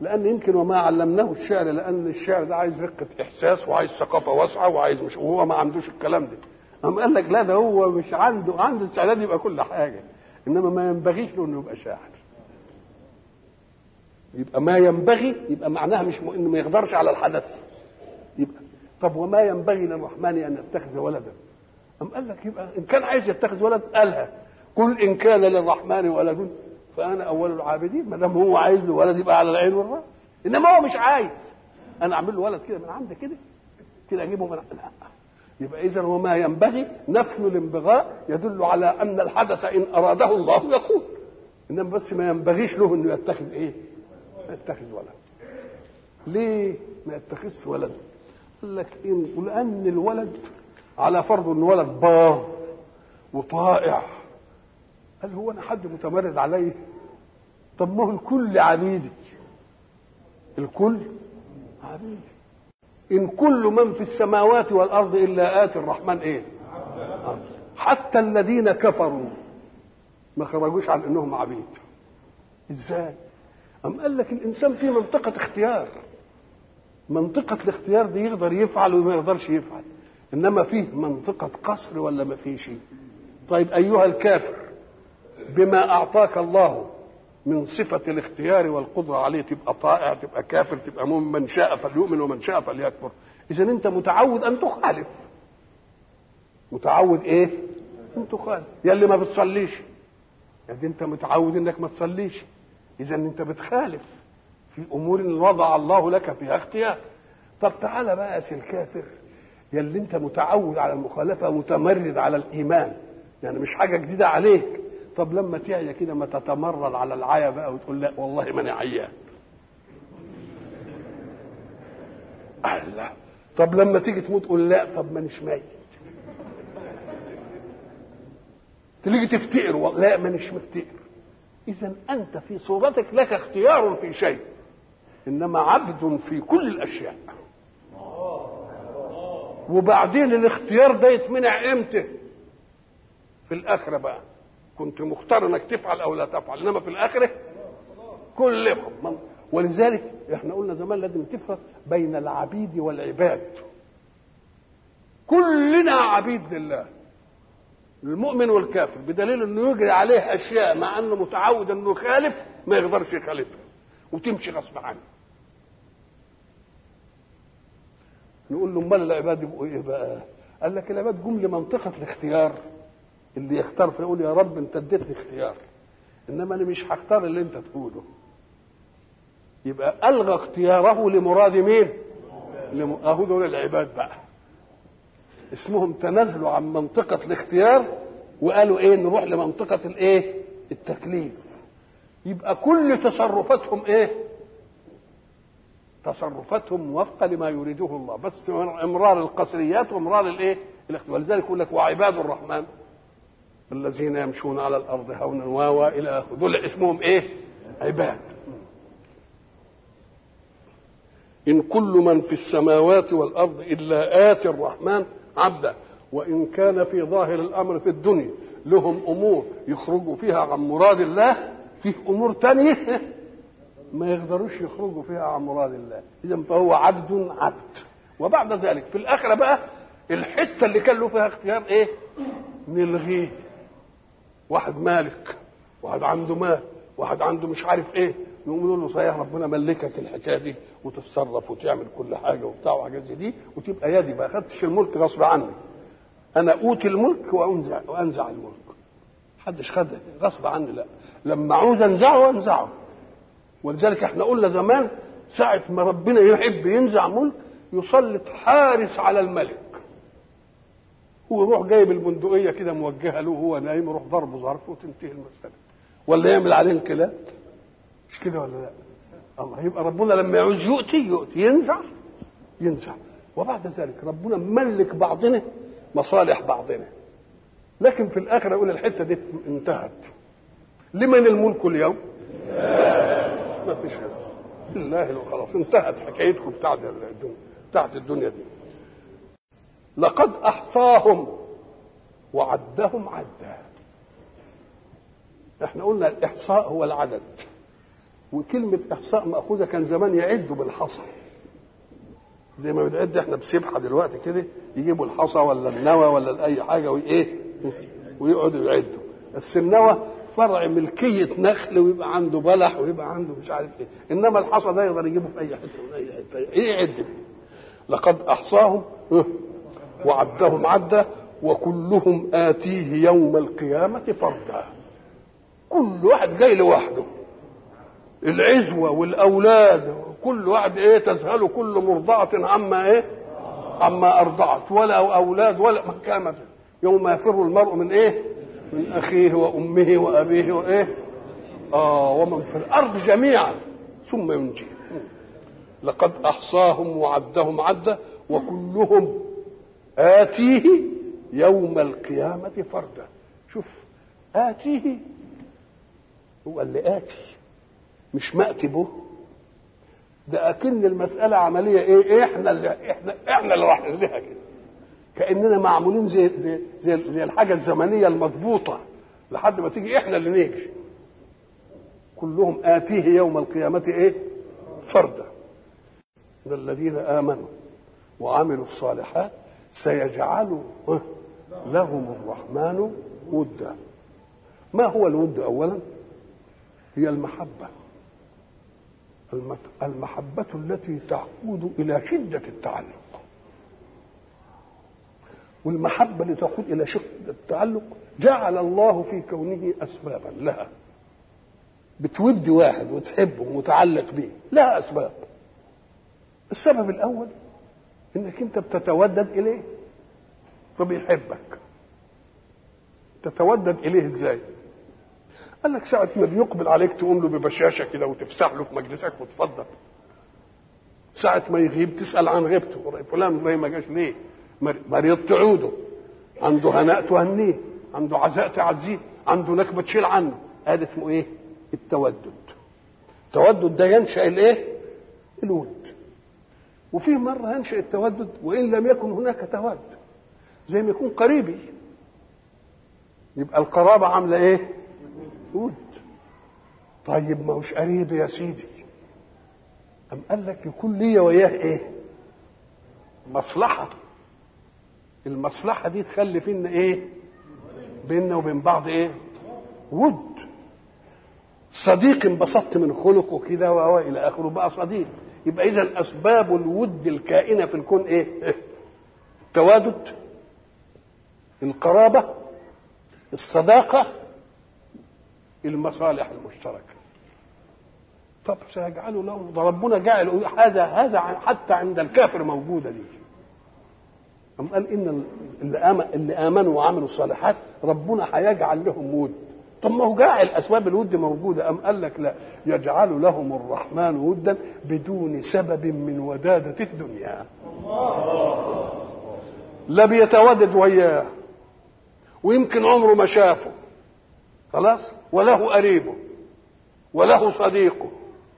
لأن يمكن وما علمناه الشعر لأن الشعر ده عايز رقة إحساس وعايز ثقافة واسعة وعايز مش وهو ما عندوش الكلام ده. قام قال لك لا ده هو مش عنده عنده استعداد يبقى كل حاجة. إنما ما ينبغيش له انه يبقى شاعر. يبقى ما ينبغي يبقى معناها مش م... إنه ما يقدرش على الحدث. يبقى طب وما ينبغي للرحمن أن يتخذ ولدا؟ أم قال لك يبقى إن كان عايز يتخذ ولد قالها. قل إن كان للرحمن ولد فأنا أول العابدين ما دام هو عايز له ولد يبقى على العين والرأس. إنما هو مش عايز. أنا أعمل له ولد كده من عندي كده كده أجيبه من لا. يبقى اذا وما ينبغي نفي الانبغاء يدل على أن الحدث إن أراده الله يكون. إنما بس ما ينبغيش له إنه يتخذ إيه؟ يتخذ ولد. ليه ما يتخذش ولد؟ قال لك إن لأن الولد على فرض إن ولد بار وطائع قال هو أنا حد متمرد عليه؟ طب ما هو الكل عبيدي الكل عبيدي إن كل من في السماوات والأرض إلا آتي الرحمن إيه؟ حتى الذين كفروا. ما خرجوش عن إنهم عبيد. إزاي؟ أم قال لك الإنسان في منطقة اختيار. منطقة الاختيار دي يقدر يفعل وما يقدرش يفعل. إنما فيه منطقة قصر ولا ما فيش؟ طيب أيها الكافر بما أعطاك الله من صفة الاختيار والقدرة عليه تبقى طائع تبقى كافر تبقى مؤمن من شاء فليؤمن ومن شاء فليكفر. إذا أنت متعود أن تخالف. متعود إيه؟ أن تخالف. يا اللي ما بتصليش. يعني أنت متعود إنك ما تصليش. إذا أنت بتخالف في أمور وضع الله لك فيها اختيار. طب تعالى بقى يا الكافر. يا اللي أنت متعود على المخالفة متمرد على الإيمان. يعني مش حاجة جديدة عليك. طب لما تعيا كده ما تتمرد على العيا بقى وتقول لا والله ما أنا عيان لا. طب لما تيجي تموت تقول لا طب مانيش ميت. تيجي تفتقر لا مانيش مفتقر. اذا أنت في صورتك لك اختيار في شيء إنما عبد في كل الأشياء. وبعدين الاختيار ده يتمنع إمتى؟ في الآخرة بقى. كنت مختار انك تفعل أو لا تفعل انما في الاخره كلهم. ولذلك إحنا قلنا زمان لازم تفرق بين العبيد والعباد. كلنا عبيد لله. المؤمن والكافر بدليل انه يجري عليه اشياء مع انه متعود انه يخالف ما يقدرش يخالفها وتمشي غصب عنه. نقول له امال العباد يبقوا إيه بقى؟ قال لك العباد جم لمنطقة الاختيار. اللي يختار فيقول يا رب انت اديتني اختيار انما أنا مش هختار اللي انت تقوله. يبقى ألغى اختياره لمراد مين؟ لم... أهو دول العباد بقى. اسمهم تنازلوا عن منطقة الاختيار وقالوا إيه؟ نروح لمنطقة الإيه؟ التكليف. يبقى كل تصرفاتهم إيه؟ تصرفاتهم موافقة لما يريده الله بس امرار القصريات وامرار الإيه؟ الاختيار. ولذلك يقول لك وعباد الرحمن الذين يمشون على الأرض هونا واوا إلى آخره. دول اسمهم إيه؟ عباد. إن كل من في السماوات والأرض إلا آتي الرحمن عبدا وإن كان في ظاهر الأمر في الدنيا لهم أمور يخرجوا فيها عن مراد الله فيه أمور تانية ما يقدروش يخرجوا فيها عن مراد الله. إذا فهو عبد عبد. وبعد ذلك في الآخرة بقى الحتة اللي كان له فيها اختيار إيه؟ نلغيه. واحد مالك واحد عنده مال واحد عنده مش عارف إيه نقوم نقول له صحيح ربنا ملكك الحكاية دي وتتصرف وتعمل كل حاجة وبتاع وحاجات زي دي وتبقى يدي. ما أخدتش الملك غصب عني. أنا أوتي الملك وأنزع وأنزع الملك. محدش خد غصب عني لا. لما عاوز أنزعه أنزعه. ولذلك إحنا قلنا زمان ساعة ما ربنا يحب ينزع ملك يسلط حارس على الملك. ويروح جايب البندقية كده موجهة له وهو نايم يروح ضربه ظرف وتنتهي المسألة. ولا يعمل عليه انقلاب مش كده ولا لا؟ الله يبقى ربنا لما يعوز يؤتي يؤتي. ينزع؟ ينزع. وبعد ذلك ربنا ملك بعضنا مصالح بعضنا. لكن في الآخر يقول الحتة دي انتهت. لمن الملك اليوم؟ ما فيش غيره لله خلاص انتهت حكايتكم بتاعت الدنيا. بتاعت الدنيا دي. لقد أحصاهم وعدهم عدا. إحنا قلنا الإحصاء هو العدد. وكلمة إحصاء مأخوذة كان زمان يعدوا بالحصى. زي ما بنعد إحنا بسبحة دلوقتي كده يجيبوا الحصى ولا النوى ولا أي حاجة وإيه ويقعدوا يعدوا. بس النوى فرع ملكية نخل ويبقى عنده بلح ويبقى عنده مش عارف إيه. إنما الحصى ده يقدر يجيبه في أي حتة من اي حتة. إيه يعد. لقد أحصاهم. وعدهم عدا وكلهم آتيه يوم القيامة فردا. كل واحد جاي لوحده. العزوة والأولاد كل واحد إيه تذهل كل مرضعة عما إيه عما أرضعت. ولا أولاد ولا كما يوم يفر المرء من إيه من أخيه وأمه وأبيه وإيه آه ومن في الأرض جميعا. ثم ينجي. لقد أحصاهم وعدهم عدا وكلهم آتيه يوم القيامة فردا. شوف آتيه هو اللي آتي مش مأتي به. ده أكن المسألة عملية إيه؟ إحنا اللي إحنا إحنا اللي راح لها كده. كأننا معمولين زي زي زي, زي الحاجة الزمنية المضبوطة لحد ما تيجي إحنا اللي نيجي كلهم آتيه يوم القيامة إيه؟ فردا. الذين آمنوا وعملوا الصالحات سيجعل لهم الرحمن ودا. ما هو الود اولا؟ هي المحبة. المحبة التي تعود إلى شدة التعلق. والمحبة اللي تقود إلى شدة التعلق جعل الله في كونه اسبابا. لها بتود واحد وتحبه ومتعلق به لها أسباب. السبب الأول إنك أنت بتتودد إليه؟ فبيحبك تتودد إليه إزاي؟ قال لك ساعة ما بيقبل عليك تقوم له ببشاشة كده وتفسح له في مجلسك وتفضل. ساعة ما يغيب تسأل عن غيبته. فلان ما جاش ليه؟ مريض تعوده. عنده هناء تهنيه. عنده عزاء تعزيه. عنده نكبة تشيل عنه. هذا اسمه إيه؟ التودد. التودد ده ينشأ الإيه؟ الود. وفي مرة ينشئ التودد وإن لم يكن هناك تود زي ما يكون قريبي يبقى القرابة عاملة إيه؟ ود طيب ما هوش قريب يا سيدي أم قال لك يكون ليا وياه إيه؟ مصلحة المصلحة دي تخلي فينا إيه؟ بيننا وبين بعض إيه؟ ود صديق انبسطت من خلقه كده والى آخره بقى صديق يبقى إذا أسباب الود الكائنة في الكون إيه؟ التوادد القرابة الصداقة المصالح المشتركة. طب سيجعله لهم ربنا جعل هذا هذا حتى عند الكافر موجودة دي. قال إن اللي آمنوا وعملوا الصالحات ربنا هيجعل لهم ود طب ما هو جاعل أسباب الود موجودة أم قال لك لا؟ يجعل لهم الرحمن ودا بدون سبب من ودادة الدنيا. لا بيتودد وياه ويمكن عمره ما شافه. خلاص؟ وله قريبه وله صديقه.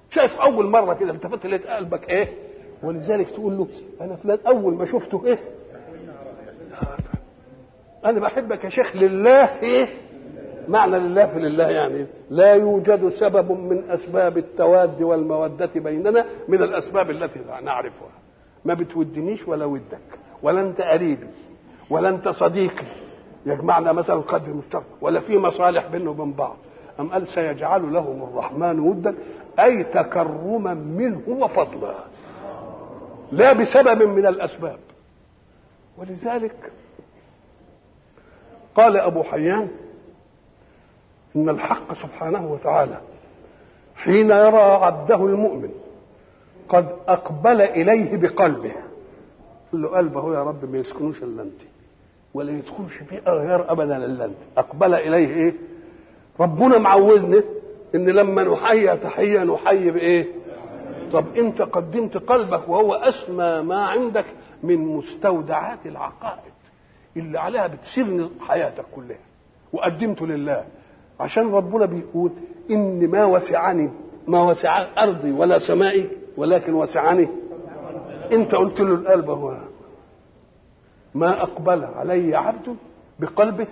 شايف أول مرة كده التفت لقيت قلبك إيه؟ ولذلك تقول له أنا فلان أول ما شفته إيه؟ أنا بحبك يا شيخ لله إيه؟ معنى لله في لله يعني لا يوجد سبب من أسباب التواد والمودة بيننا من الأسباب التي نعرفها. ما بتودنيش ولا ودك ولا أنت قريبي ولا أنت صديقي. يجمعنا مثلا قدر مشترك ولا في مصالح بيننا وبين بعض. أم قال سيجعل لهم الرحمن ودا أي تكرما منه وفضلا. لا بسبب من الأسباب. ولذلك قال أبو حيان إن الحق سبحانه وتعالى حين يرى عبده المؤمن قد أقبل إليه بقلبه. قال له قلبه يا رب ما يسكنوش إلا أنت ولا يدخلش فيه غير أبدا إلا أنت. أقبل إليه إيه؟ ربنا معودنا إن لما نحيي تحية نحيي بإيه؟ طب أنت قدمت قلبك وهو أسمى ما عندك من مستودعات العقائد اللي عليها بتسير حياتك كلها وقدمته لله. عشان ربنا بيقول إن ما وسعني ما وسع أرضي ولا سمائي ولكن وسعني. أنت قلت له القلب هو ما أقبل علي عبد بقلبه.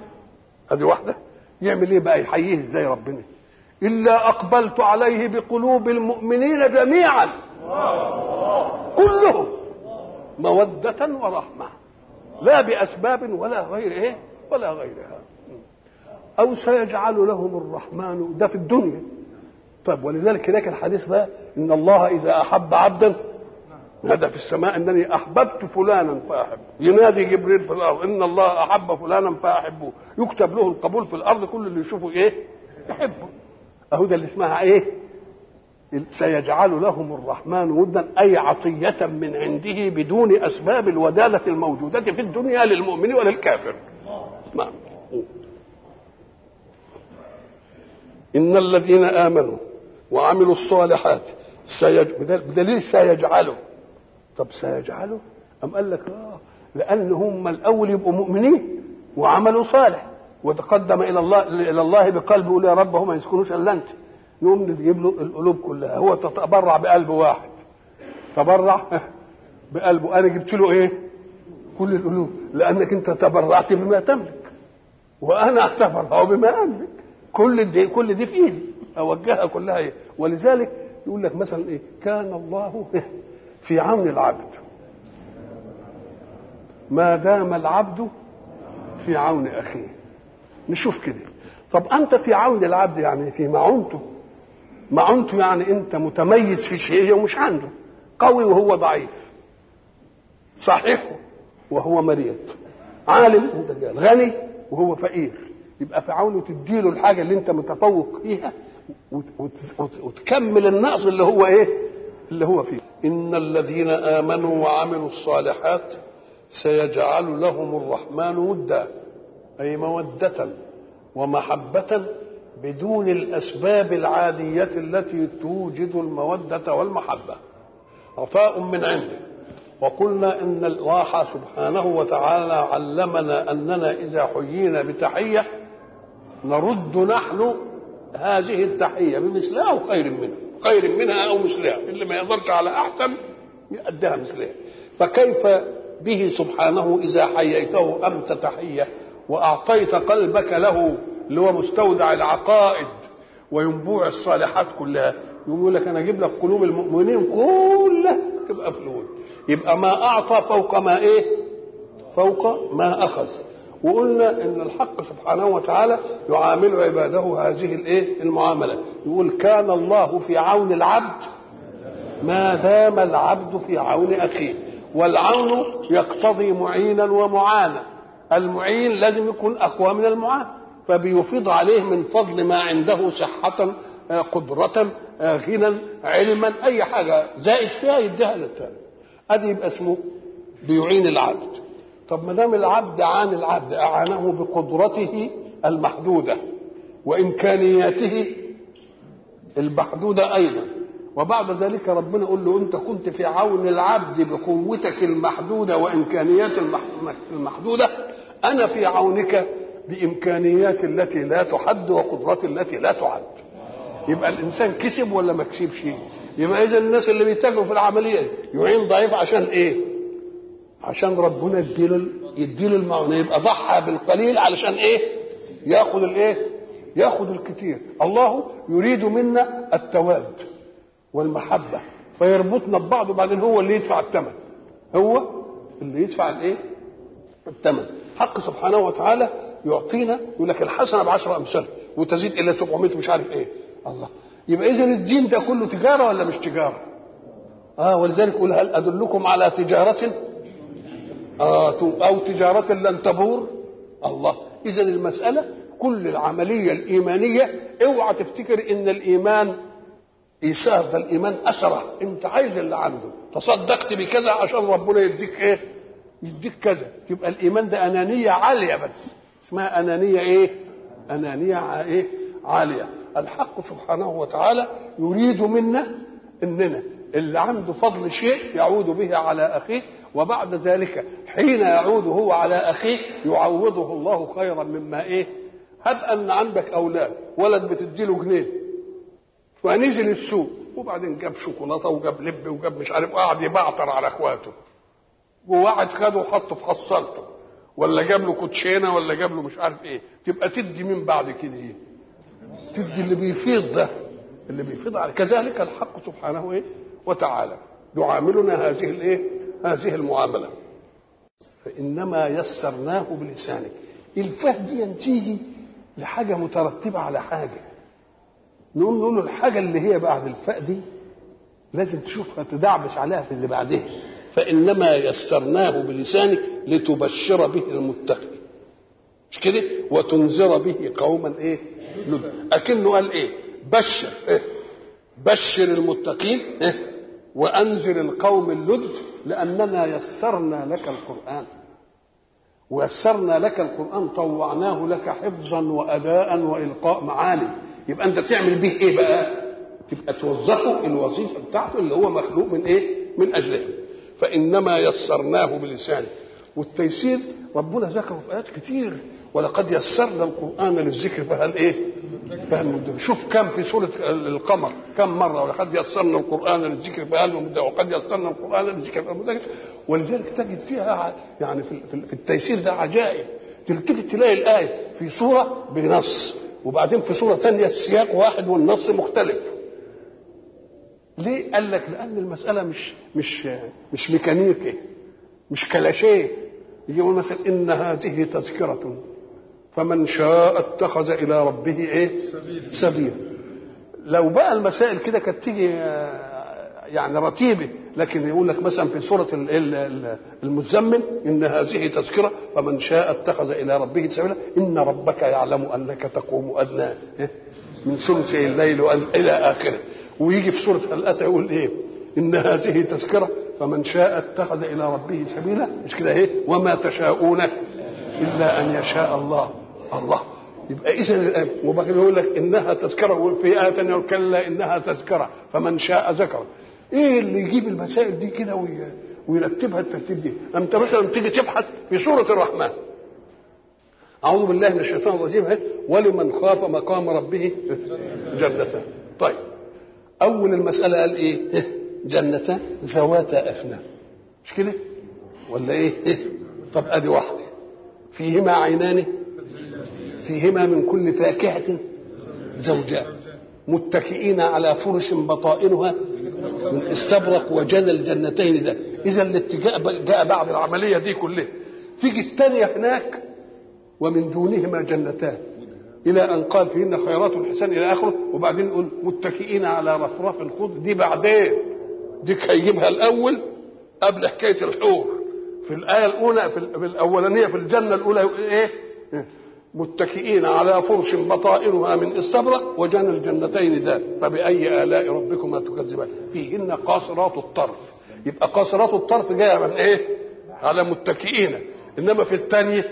هذه واحدة. يعمل إيه بقى؟ يحييه إزاي ربنا؟ إلا أقبلت عليه بقلوب المؤمنين جميعا. كلهم. مودة ورحمة. لا بأسباب ولا غير إيه؟ ولا غيرها. أو سيجعل لهم الرحمن ده في الدنيا. طيب ولذلك هناك الحديث بقى إن الله إذا أحب عبدا نادى في السماء إنني أحببت فلانا فأحبه. ينادي جبريل في الأرض إن الله أحب فلانا فأحبه. يكتب له القبول في الأرض كل اللي يشوفه إيه؟ يحبه. أهو ده اللي اسمها إيه؟ سيجعل لهم الرحمن ودا أي عطية من عنده بدون أسباب الودالة الموجودة في الدنيا للمؤمن وللكافر. نعم. ان الذين امنوا وعملوا الصالحات سيج... بدليل سيجعلوا. طب سيجعلوا؟ أم قال لك آه لأن هم الأول يبقوا مؤمنين وعملوا صالح. وتقدم إلى الله إلى الله بقلبه يقول يا رب هم ما يسكنوش إلا أنت. نقوم نجيب له القلوب كلها. هو تبرع بقلب واحد. تبرع بقلبه. أنا جبت له إيه؟ كل القلوب. لأنك أنت تبرعت بما تملك. وأنا اتبرع بما أملك. كل دي كل دي في ايدي أوجهها كلها. إيه ولذلك يقول لك مثلا إيه؟ كان الله في عون العبد. ما دام العبد في عون أخيه. نشوف كده. طب أنت في عون العبد يعني في معونته معونته يعني أنت متميز في شيء ومش عنده. قوي وهو ضعيف. صحيح وهو مريض. عالم أنت جال. غني وهو فقير. يبقى في عونه تديله الحاجة اللي انت متفوق فيها وت- وت- وت- وتكمل النقص اللي هو إيه؟ اللي هو فيه. إن الذين آمنوا وعملوا الصالحات سيجعل لهم الرحمن ودا أي مودة ومحبة بدون الأسباب العادية التي توجد المودة والمحبة. عطاء من عنده. وقلنا إن الله سبحانه وتعالى علمنا أننا إذا حيينا بتحية نرد نحن هذه التحية بمثلها أو خير منها؟ خير منها أو مثلها. اللي ما يقدرش على أحسن يأديها مثلها. فكيف به سبحانه إذا حييته أمت تحية وأعطيت قلبك له اللي هو مستودع العقائد وينبوع الصالحات كلها؟ يقول لك أنا أجيب لك قلوب المؤمنين كلها تبقى فلوس يبقى ما أعطى فوق ما إيه؟ فوق ما أخذ. وقلنا إن الحق سبحانه وتعالى يعامل عباده هذه الإيه؟ المعاملة. يقول كان الله في عون العبد. ما دام العبد في عون أخيه. والعون يقتضي معينا ومعانا. المعين لازم يكون أقوى من المعان. فبيفيض عليه من فضل ما عنده صحة قدرة غنى علما أي حاجة. زائد فيها يديها للتاني أدي يبقى اسمه بيعين العبد. طب ما دام العبد عان العبد أعانه بقدرته المحدودة وإمكانياته المحدودة أيضا. وبعد ذلك ربنا يقول له أنت كنت في عون العبد بقوتك المحدودة وإمكانيات المحدودة. أنا في عونك بإمكانيات التي لا تحد وقدرات التي لا تعد يبقى الإنسان كسب ولا ما كسبش؟ يبقى إذا الناس اللي بيتاجروا في العملية يعين ضعيف عشان إيه؟ عشان ربنا يديله يديله المعونه يبقى ضحى بالقليل علشان إيه؟ ياخذ الايه ياخذ الكثير الله يريد منا التواد والمحبة فيربطنا ببعض وبعدين هو اللي يدفع الثمن هو اللي يدفع الايه الثمن حق سبحانه وتعالى يعطينا يقول لك الحسنة بعشر أمثال وتزيد إلى 700 مش عارف إيه. الله. يبقى اذا الدين ده كله تجارة ولا مش تجارة؟ آه ولذلك يقول هل أدلكم على تجارة؟ أو تجارة لن تبور. الله. إذا المسألة كل العملية الإيمانية أوعى تفتكر إن الإيمان إيثار ده الإيمان أسرع. أنت عايز اللي عنده. تصدقت بكذا عشان ربنا يديك إيه؟ يديك كذا. يبقى الإيمان ده أنانية عالية بس. اسمها أنانية إيه؟ أنانية إيه؟ عالية. الحق سبحانه وتعالى يريد منا إننا اللي عنده فضل شيء يعود به على أخيه. وبعد ذلك حين يعود هو على أخيه يعوضه الله خيرا مما إيه؟ هب أن عندك أولاد ولد بتديله جنيه. فنزل السوق. وبعدين جاب شوكولاتة وجاب لب وجاب مش عارف قاعد يبعتر على أخواته. وواحد خده وحطه في حصلته ولا جاب له كوتشينة ولا جاب له مش عارف إيه. تبقى تدي مين بعد كده إيه؟ تدي اللي بيفيض ده. اللي بيفيض على كذلك الحق سبحانه إيه؟ وتعالى. يعاملنا هذه الإيه؟ هذه المعاملة. فإنما يسرناه بلسانك. الفه دي تيجي لحاجة مترتبة على حاجة. نقوم نقول له الحاجة اللي هي بعد الفاء دي لازم تشوفها تدعبس عليها في اللي بعدها. فإنما يسرناه بلسانك لتبشر به المتقي مش كده؟ وتنذر به قوما إيه؟ لد. أكنه قال إيه؟ بشر. إيه؟ بشر المتقين. إيه؟ وأنذر القوم اللد. لأننا يسرنا لك القرآن ويسرنا لك القرآن طوعناه لك حفظا وأداء وإلقاء معاني يبقى أنت تعمل به إيه بقى؟ تبقى توظفه الوظيفة بتاعته اللي هو مخلوق من إيه؟ من أجلها فإنما يسرناه بلسانه والتيسير ربنا ذكره في آيات كتير. ولقد يسرنا القرآن للذكر فهل إيه؟ فهل شوف كم في سورة القمر كم مرة ولقد يسرنا القرآن للذكر فهل مدكر وقد يسرنا القرآن للذكر فهل مدكر ولذلك تجد فيها يعني في, التيسير ده عجائب. تلتفت تلاقي الآية في سورة بنص وبعدين في سورة ثانية في سياق واحد والنص مختلف. ليه؟ قال لك لأن المسألة مش مش مش ميكانيكي. مش كلاشيه يجي يقول مثلا إن هذه تذكرة. فمن شاء اتخذ إلى ربه إيه؟ سبيلا. لو بقى المسائل كده كانت تيجي يعني رتيبه لكن يقول لك مثلا في سورة المزمل إن هذه تذكرة فمن شاء اتخذ إلى ربه سبيلا. إن ربك يعلم أنك تقوم أدنى من ثلثي الليل إلى آخره. ويجي في سورة الأتى يقول إيه؟ إن هذه تذكرة. فمن شاء اتخذ إلى ربه سبيلا مش كده إيه؟ وما تشاءون إلا أن يشاء الله. الله. يبقى اذا وبعدين يقول لك إنها تذكرة في آية ثانية كلا إنها تذكرة فمن شاء ذكر إيه اللي يجيب المسائل دي كده ويرتبها الترتيب دي؟ أنت مثلا تيجي تبحث في سورة الرحمن. أعوذ بالله من الشيطان الرجيم. ولمن خاف مقام ربه جنتان طيب. أول المسألة قال إيه؟ جنتان ذواتا افنان مش كده؟ ولا إيه؟ طب أدي واحدة. فيهما عينان؟ فيهما من كل فاكهة زوجان. متكئين على فرش بطائنها من استبرق وجنى الجنتين ده. إذا الاتجاه جاء بعد العملية دي كلها. تيجي الثانية هناك ومن دونهما جنتان. إلى أن قال فيهن خيرات حسان إلى آخره وبعدين يقول متكئين على رفرف خضر دي بعدين. ديك هيجيبها الأول قبل حكاية الحور. في الآية الأولى في الأولانية في الجنة الأولى إيه؟ متكئين على فرش بطائنها من استبرق وجنى الجنتين ذات. فبأي آلاء ربكما تكذبان؟ فيهن قاصرات الطرف. يبقى قاصرات الطرف جاية من إيه؟ على متكئين. إنما في الثانية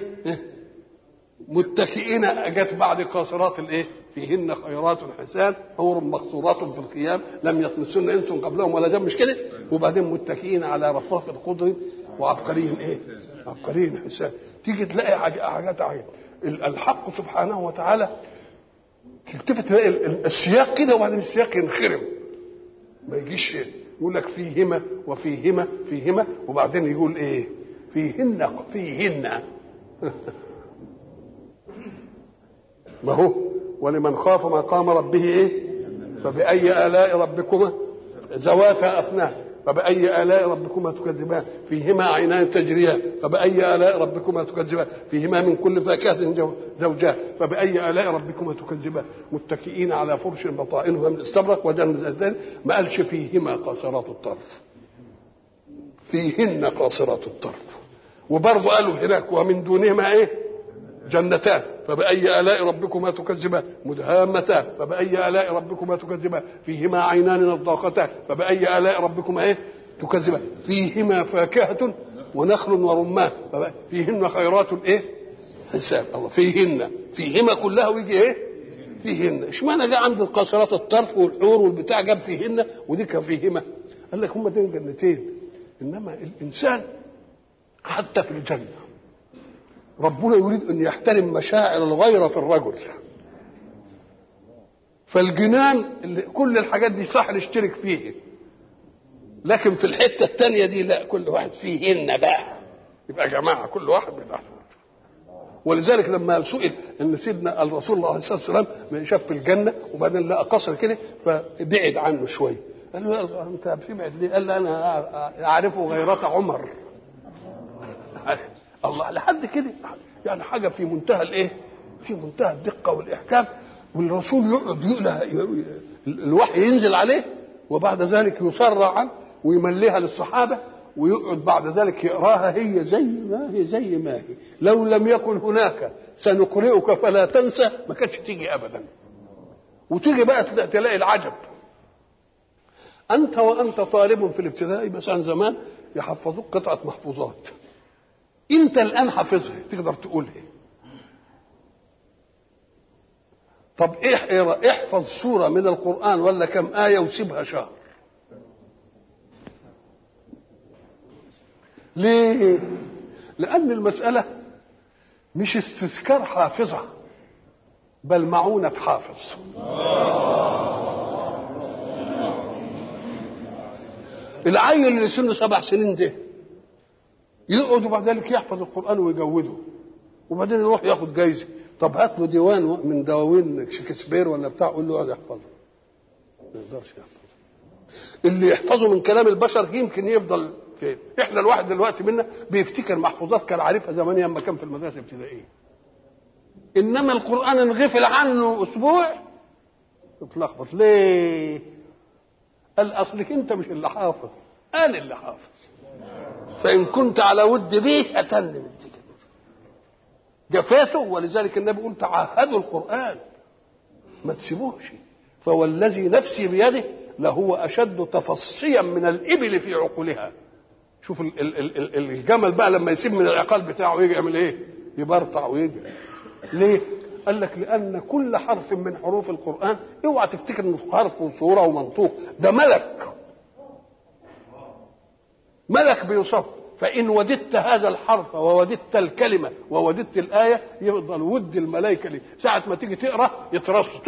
متكئين جت بعد قاصرات الإيه؟ فيهن خيرات حسان حور مقصورات في الخيام لم يطمسن إنس قبلهم ولا جن مش كده؟ وبعدين متكئين على رفرف خضر وعبقري إيه؟ عبقري حسان. تيجي تلاقي حاجات عجيبة. الحق سبحانه وتعالى تلتفت تلاقي السياق كده وبعدين السياق ينخرم. ما يجيش يقول لك فيهما وفيهما فيهما وبعدين يقول إيه؟ فيهن فيهن. ما هو؟ ولمن خاف مقام ربه إيه؟ فبأي آلاء ربكما ذواتا أفنان فبأي آلاء ربكما تكذبان فيهما عينان تجريان فبأي آلاء ربكما تكذبان فيهما من كل فاكهة زوجان فبأي آلاء ربكما تكذبان. متكئين على فرش بطائنها من استبرق وجنة ما قالش فيهما قاصرات الطرف. فيهن قاصرات الطرف. وبرضه قالوا هناك ومن دونهما إيه؟ جنتان فبأي آلاء ربكما تكذبان؟ مدهامتان. فبأي آلاء ربكما تكذبان؟ فيهما عينان نضاختان. فبأي آلاء ربكما إيه؟ تكذبان. فيهما فاكهة ونخل ورمان. فيهن خيرات إيه؟ حساب. الله فيهن. فيهما كلها ويجي إيه؟ فيهن. اشمعنى جاء عند القاصرات الطرف والحور والبتاع جاب فيهن ودي كان فيهما؟ قال لك هما دول جنتين. إنما الإنسان حتى في الجنة ربنا يريد أن يحترم مشاعر الغيرة في الرجل. فالجنان اللي كل الحاجات دي صح نشترك فيه. لكن في الحتة التانية دي لا كل واحد فيهن بقى. يبقى جماعة كل واحد بتاعه ولذلك لما سئل إن سيدنا الرسول الله عليه الصلاه والسلام شاف في الجنة وبعدين لقى قصر كده فبعد عنه شوية قال له انت بتبعد ليه؟ قال له أنا أعرفه غيرة عمر. الله لحد كده. يعني حاجة في منتهى الإيه؟ في منتهى الدقة والإحكام والرسول يقعد يقلها الوحي ينزل عليه وبعد ذلك يسرع ويمليها للصحابة ويقعد بعد ذلك يقراها هي زي ما هي زي ما هي. لو لم يكن هناك سنقرئك فلا تنسى ما كانتش تيجي ابدا. وتيجي بقى تلاقي العجب. أنت وأنت طالب في الابتدائي مثلا زمان يحفظوك قطعة محفوظات. انت الان حافظها تقدر تقولها. طب إيه احفظ سورة من القرآن ولا كم آية وسيبها شهر. ليه؟ لأن المسألة مش استذكار حافظه بل معونة حافظ. العيل اللي سنة سبع سنين ده يقعد وبعد ذلك يحفظ القرآن ويجوده. وبعدين يروح ياخد جايزة. طب هات له ديوان من دواوين شكسبير ولا بتاع قول له اقعد احفظه ما يقدرش يحفظه. اللي يحفظه من كلام البشر يمكن يفضل فين إحنا الواحد دلوقتي منا بيفتكر محفوظات كان عارفها زمان لما كان في المدرسة الابتدائيه إنما القرآن انغفل عنه أسبوع اتلخبط ليه؟ قال أصلك أنت مش اللي حافظ. أنا اللي حافظ. فإن كنت على ود به أتن من جفاته ولذلك النبي يقول تعهدوا القرآن. ما تسيبوهش. فوالذي نفسي بيده لهو أشد تفصيا من الإبل في عقولها. شوف ال ال ال الجمل بقى لما يسيب من العقال بتاعه يجي يعمل إيه؟ يبرطع ويجري. ليه؟ قال لك لأن كل حرف من حروف القرآن اوعى تفتكر إنه حرف وصورة ومنطوق. ده ملك. ملك بيصف فإن وددت هذا الحرف ووددت الكلمة ووددت الآية يفضل ود الملائكة لي. ساعة ما تيجي تقرأ يترصوا.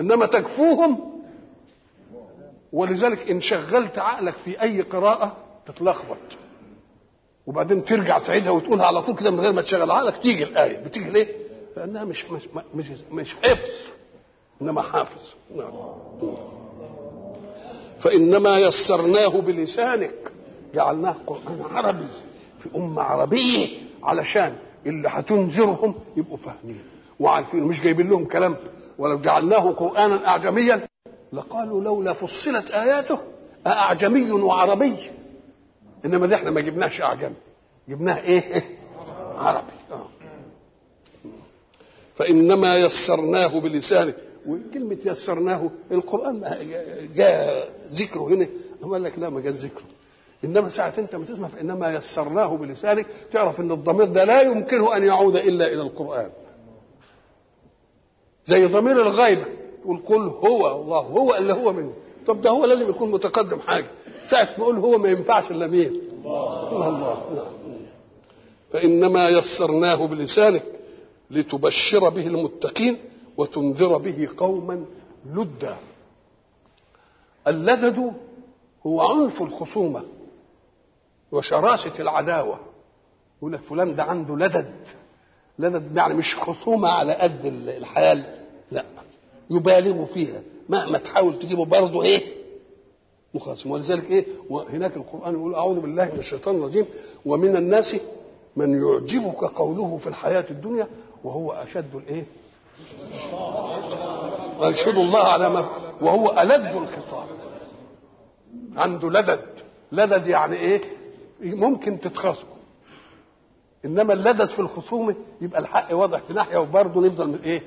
إنما تكفوهم. ولذلك إن شغلت عقلك في أي قراءة تتلخبط. وبعدين ترجع تعيدها وتقولها على طول كده من غير ما تشغل عقلك تيجي الآية. بتيجي ليه؟ لأنها مش مش مش, مش حفظ إنما حافظ. نعم. فإنما يسرناه بلسانك. جعلناه قرآن عربي في أمة عربية علشان اللي هتنذرهم يبقوا فاهمين. وعارفين مش جايبين لهم كلام. ولو جعلناه قرآنا أعجميا لقالوا لولا فصلت آياته اعجمي وعربي. إنما دي إحنا ما جبناش أعجمي. جبناها إيه؟ عربي. آه. فإنما يسرناه بلسانه وكلمة يسرناه القرآن جاء ذكره هنا. هم قال لك لا ما جاء ذكره. إنما ساعة أنت ما تسمع فإنما يسرناه بلسانك. تعرف أن الضمير ده لا يمكنه أن يعود إلا إلى القرآن. زي ضمير الغيبة. تقول قل هو الله هو اللي هو منه. طب ده هو لازم يكون متقدم حاجة. ساعة ما أقول هو ما ينفعش إلا مين الله الله. نعم. فإنما يسرناه بلسانك لتبشر به المتقين. وتنذر به قوما لدا. اللدد هو عنف الخصومة وشراسة العداوة. يقول لك فلان ده عنده لدد لدد يعني مش خصومة على قد الحياة. لا يبالغ فيها. مهما تحاول تجيبه برضه إيه؟ مخاصم ولذلك إيه؟ وهناك القرآن يقول أعوذ بالله من الشيطان الرجيم. ومن الناس من يعجبك قوله في الحياة الدنيا وهو أشد الإيه؟ ويشهد الله على ما وهو ألد الخصام عنده لدد. لدد يعني إيه؟ ممكن تتخاصموا. إنما اللدد في الخصومة يبقى الحق واضح في ناحية وبرضه نفضل إيه؟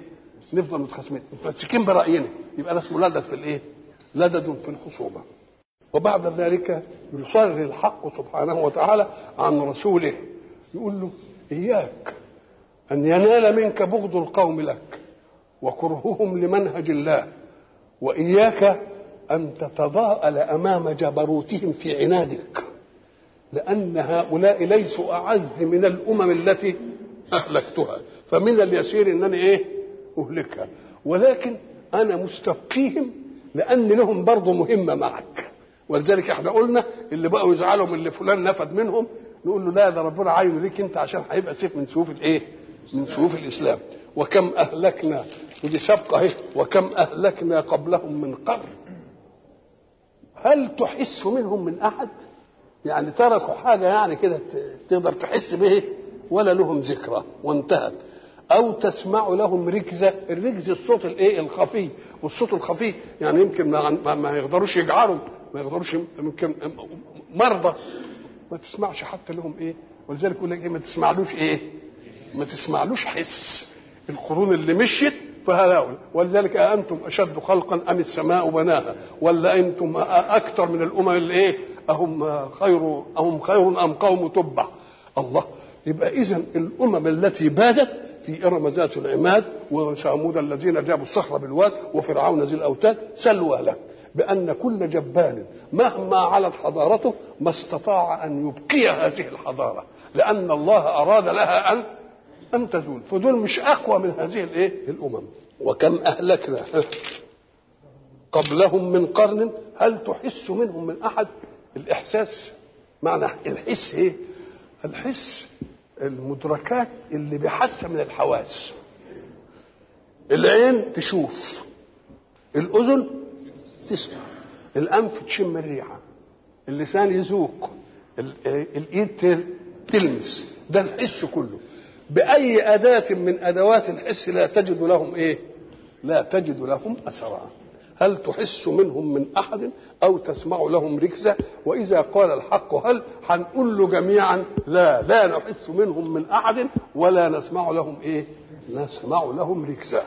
نفضل متخاصمين. متمسكين برأينا. يبقى ده اسمه لدد في الإيه؟ لدد في الخصومة. وبعد ذلك يصرر الحق سبحانه وتعالى عن رسوله. يقول له إياك أن ينال منك بغض القوم لك. وكرههم لمنهج الله وإياك أن تتضاءل أمام جبروتهم في عنادك لأن هؤلاء ليسوا أعز من الأمم التي أهلكتها. فمن اليسير انني إيه؟ أهلكها. ولكن أنا مستبقيهم لأن لهم برضه مهمة معك. ولذلك إحنا قلنا اللي بقوا يزعلوا من اللي فلان نفد منهم نقول له لا ده ربنا عاينه ليك أنت عشان هيبقى سيف من سيوف الإيه؟ من سيوف الإسلام. وكم أهلكنا ودي سبقه اهي وكم أهلكنا قبلهم من قرن. هل تحس منهم من أحد؟ يعني تركوا حاجة يعني كده تقدر تحس به ولا لهم ذكرى وانتهت. أو تسمع لهم ركزة الركز الصوت الإيه؟ الخفي. والصوت الخفي يعني يمكن ما, ما يقدروش يجعروا ما يقدروش يمكن مرضى. ما تسمعش حتى لهم إيه؟ ولذلك يقول لك إيه؟ ما تسمعلوش إيه؟ ما تسمعلوش حس. القرون اللي مشيت فهؤلاء ولذلك أأنتم أشد خلقا أم السماء بناها؟ ولا أنتم أكثر من الأمم اللي إيه؟ أهم خير أهم خير أم قوم تبع؟ الله. يبقى إذا الأمم التي بادت في إرم ذات العماد وثمود الذين جابوا الصخر بالواد وفرعون ذي الأوتاد سلوا لك. بأن كل جبان مهما علت حضارته ما استطاع أن يبقي هذه الحضارة. لأن الله أراد لها أن أن تزول فدول مش أقوى من هذه الإيه؟ الأمم. وكم أهلكنا؟ قبلهم من قرن هل تحس منهم من أحد؟ الإحساس معنى الحس إيه؟ الحس المدركات اللي بحثها من الحواس. العين تشوف الأذن تسمع الأنف تشم الريحة اللسان يذوق الإيد تلمس. ده الحس كله. بأي أداة من أدوات الحس لا تجد لهم إيه؟ لا تجد لهم أثرا هل تحس منهم من أحد أو تسمع لهم ركزة وإذا قال الحق هل هنقول له جميعا لا لا نحس منهم من أحد ولا نسمع لهم إيه؟ نسمع لهم ركزة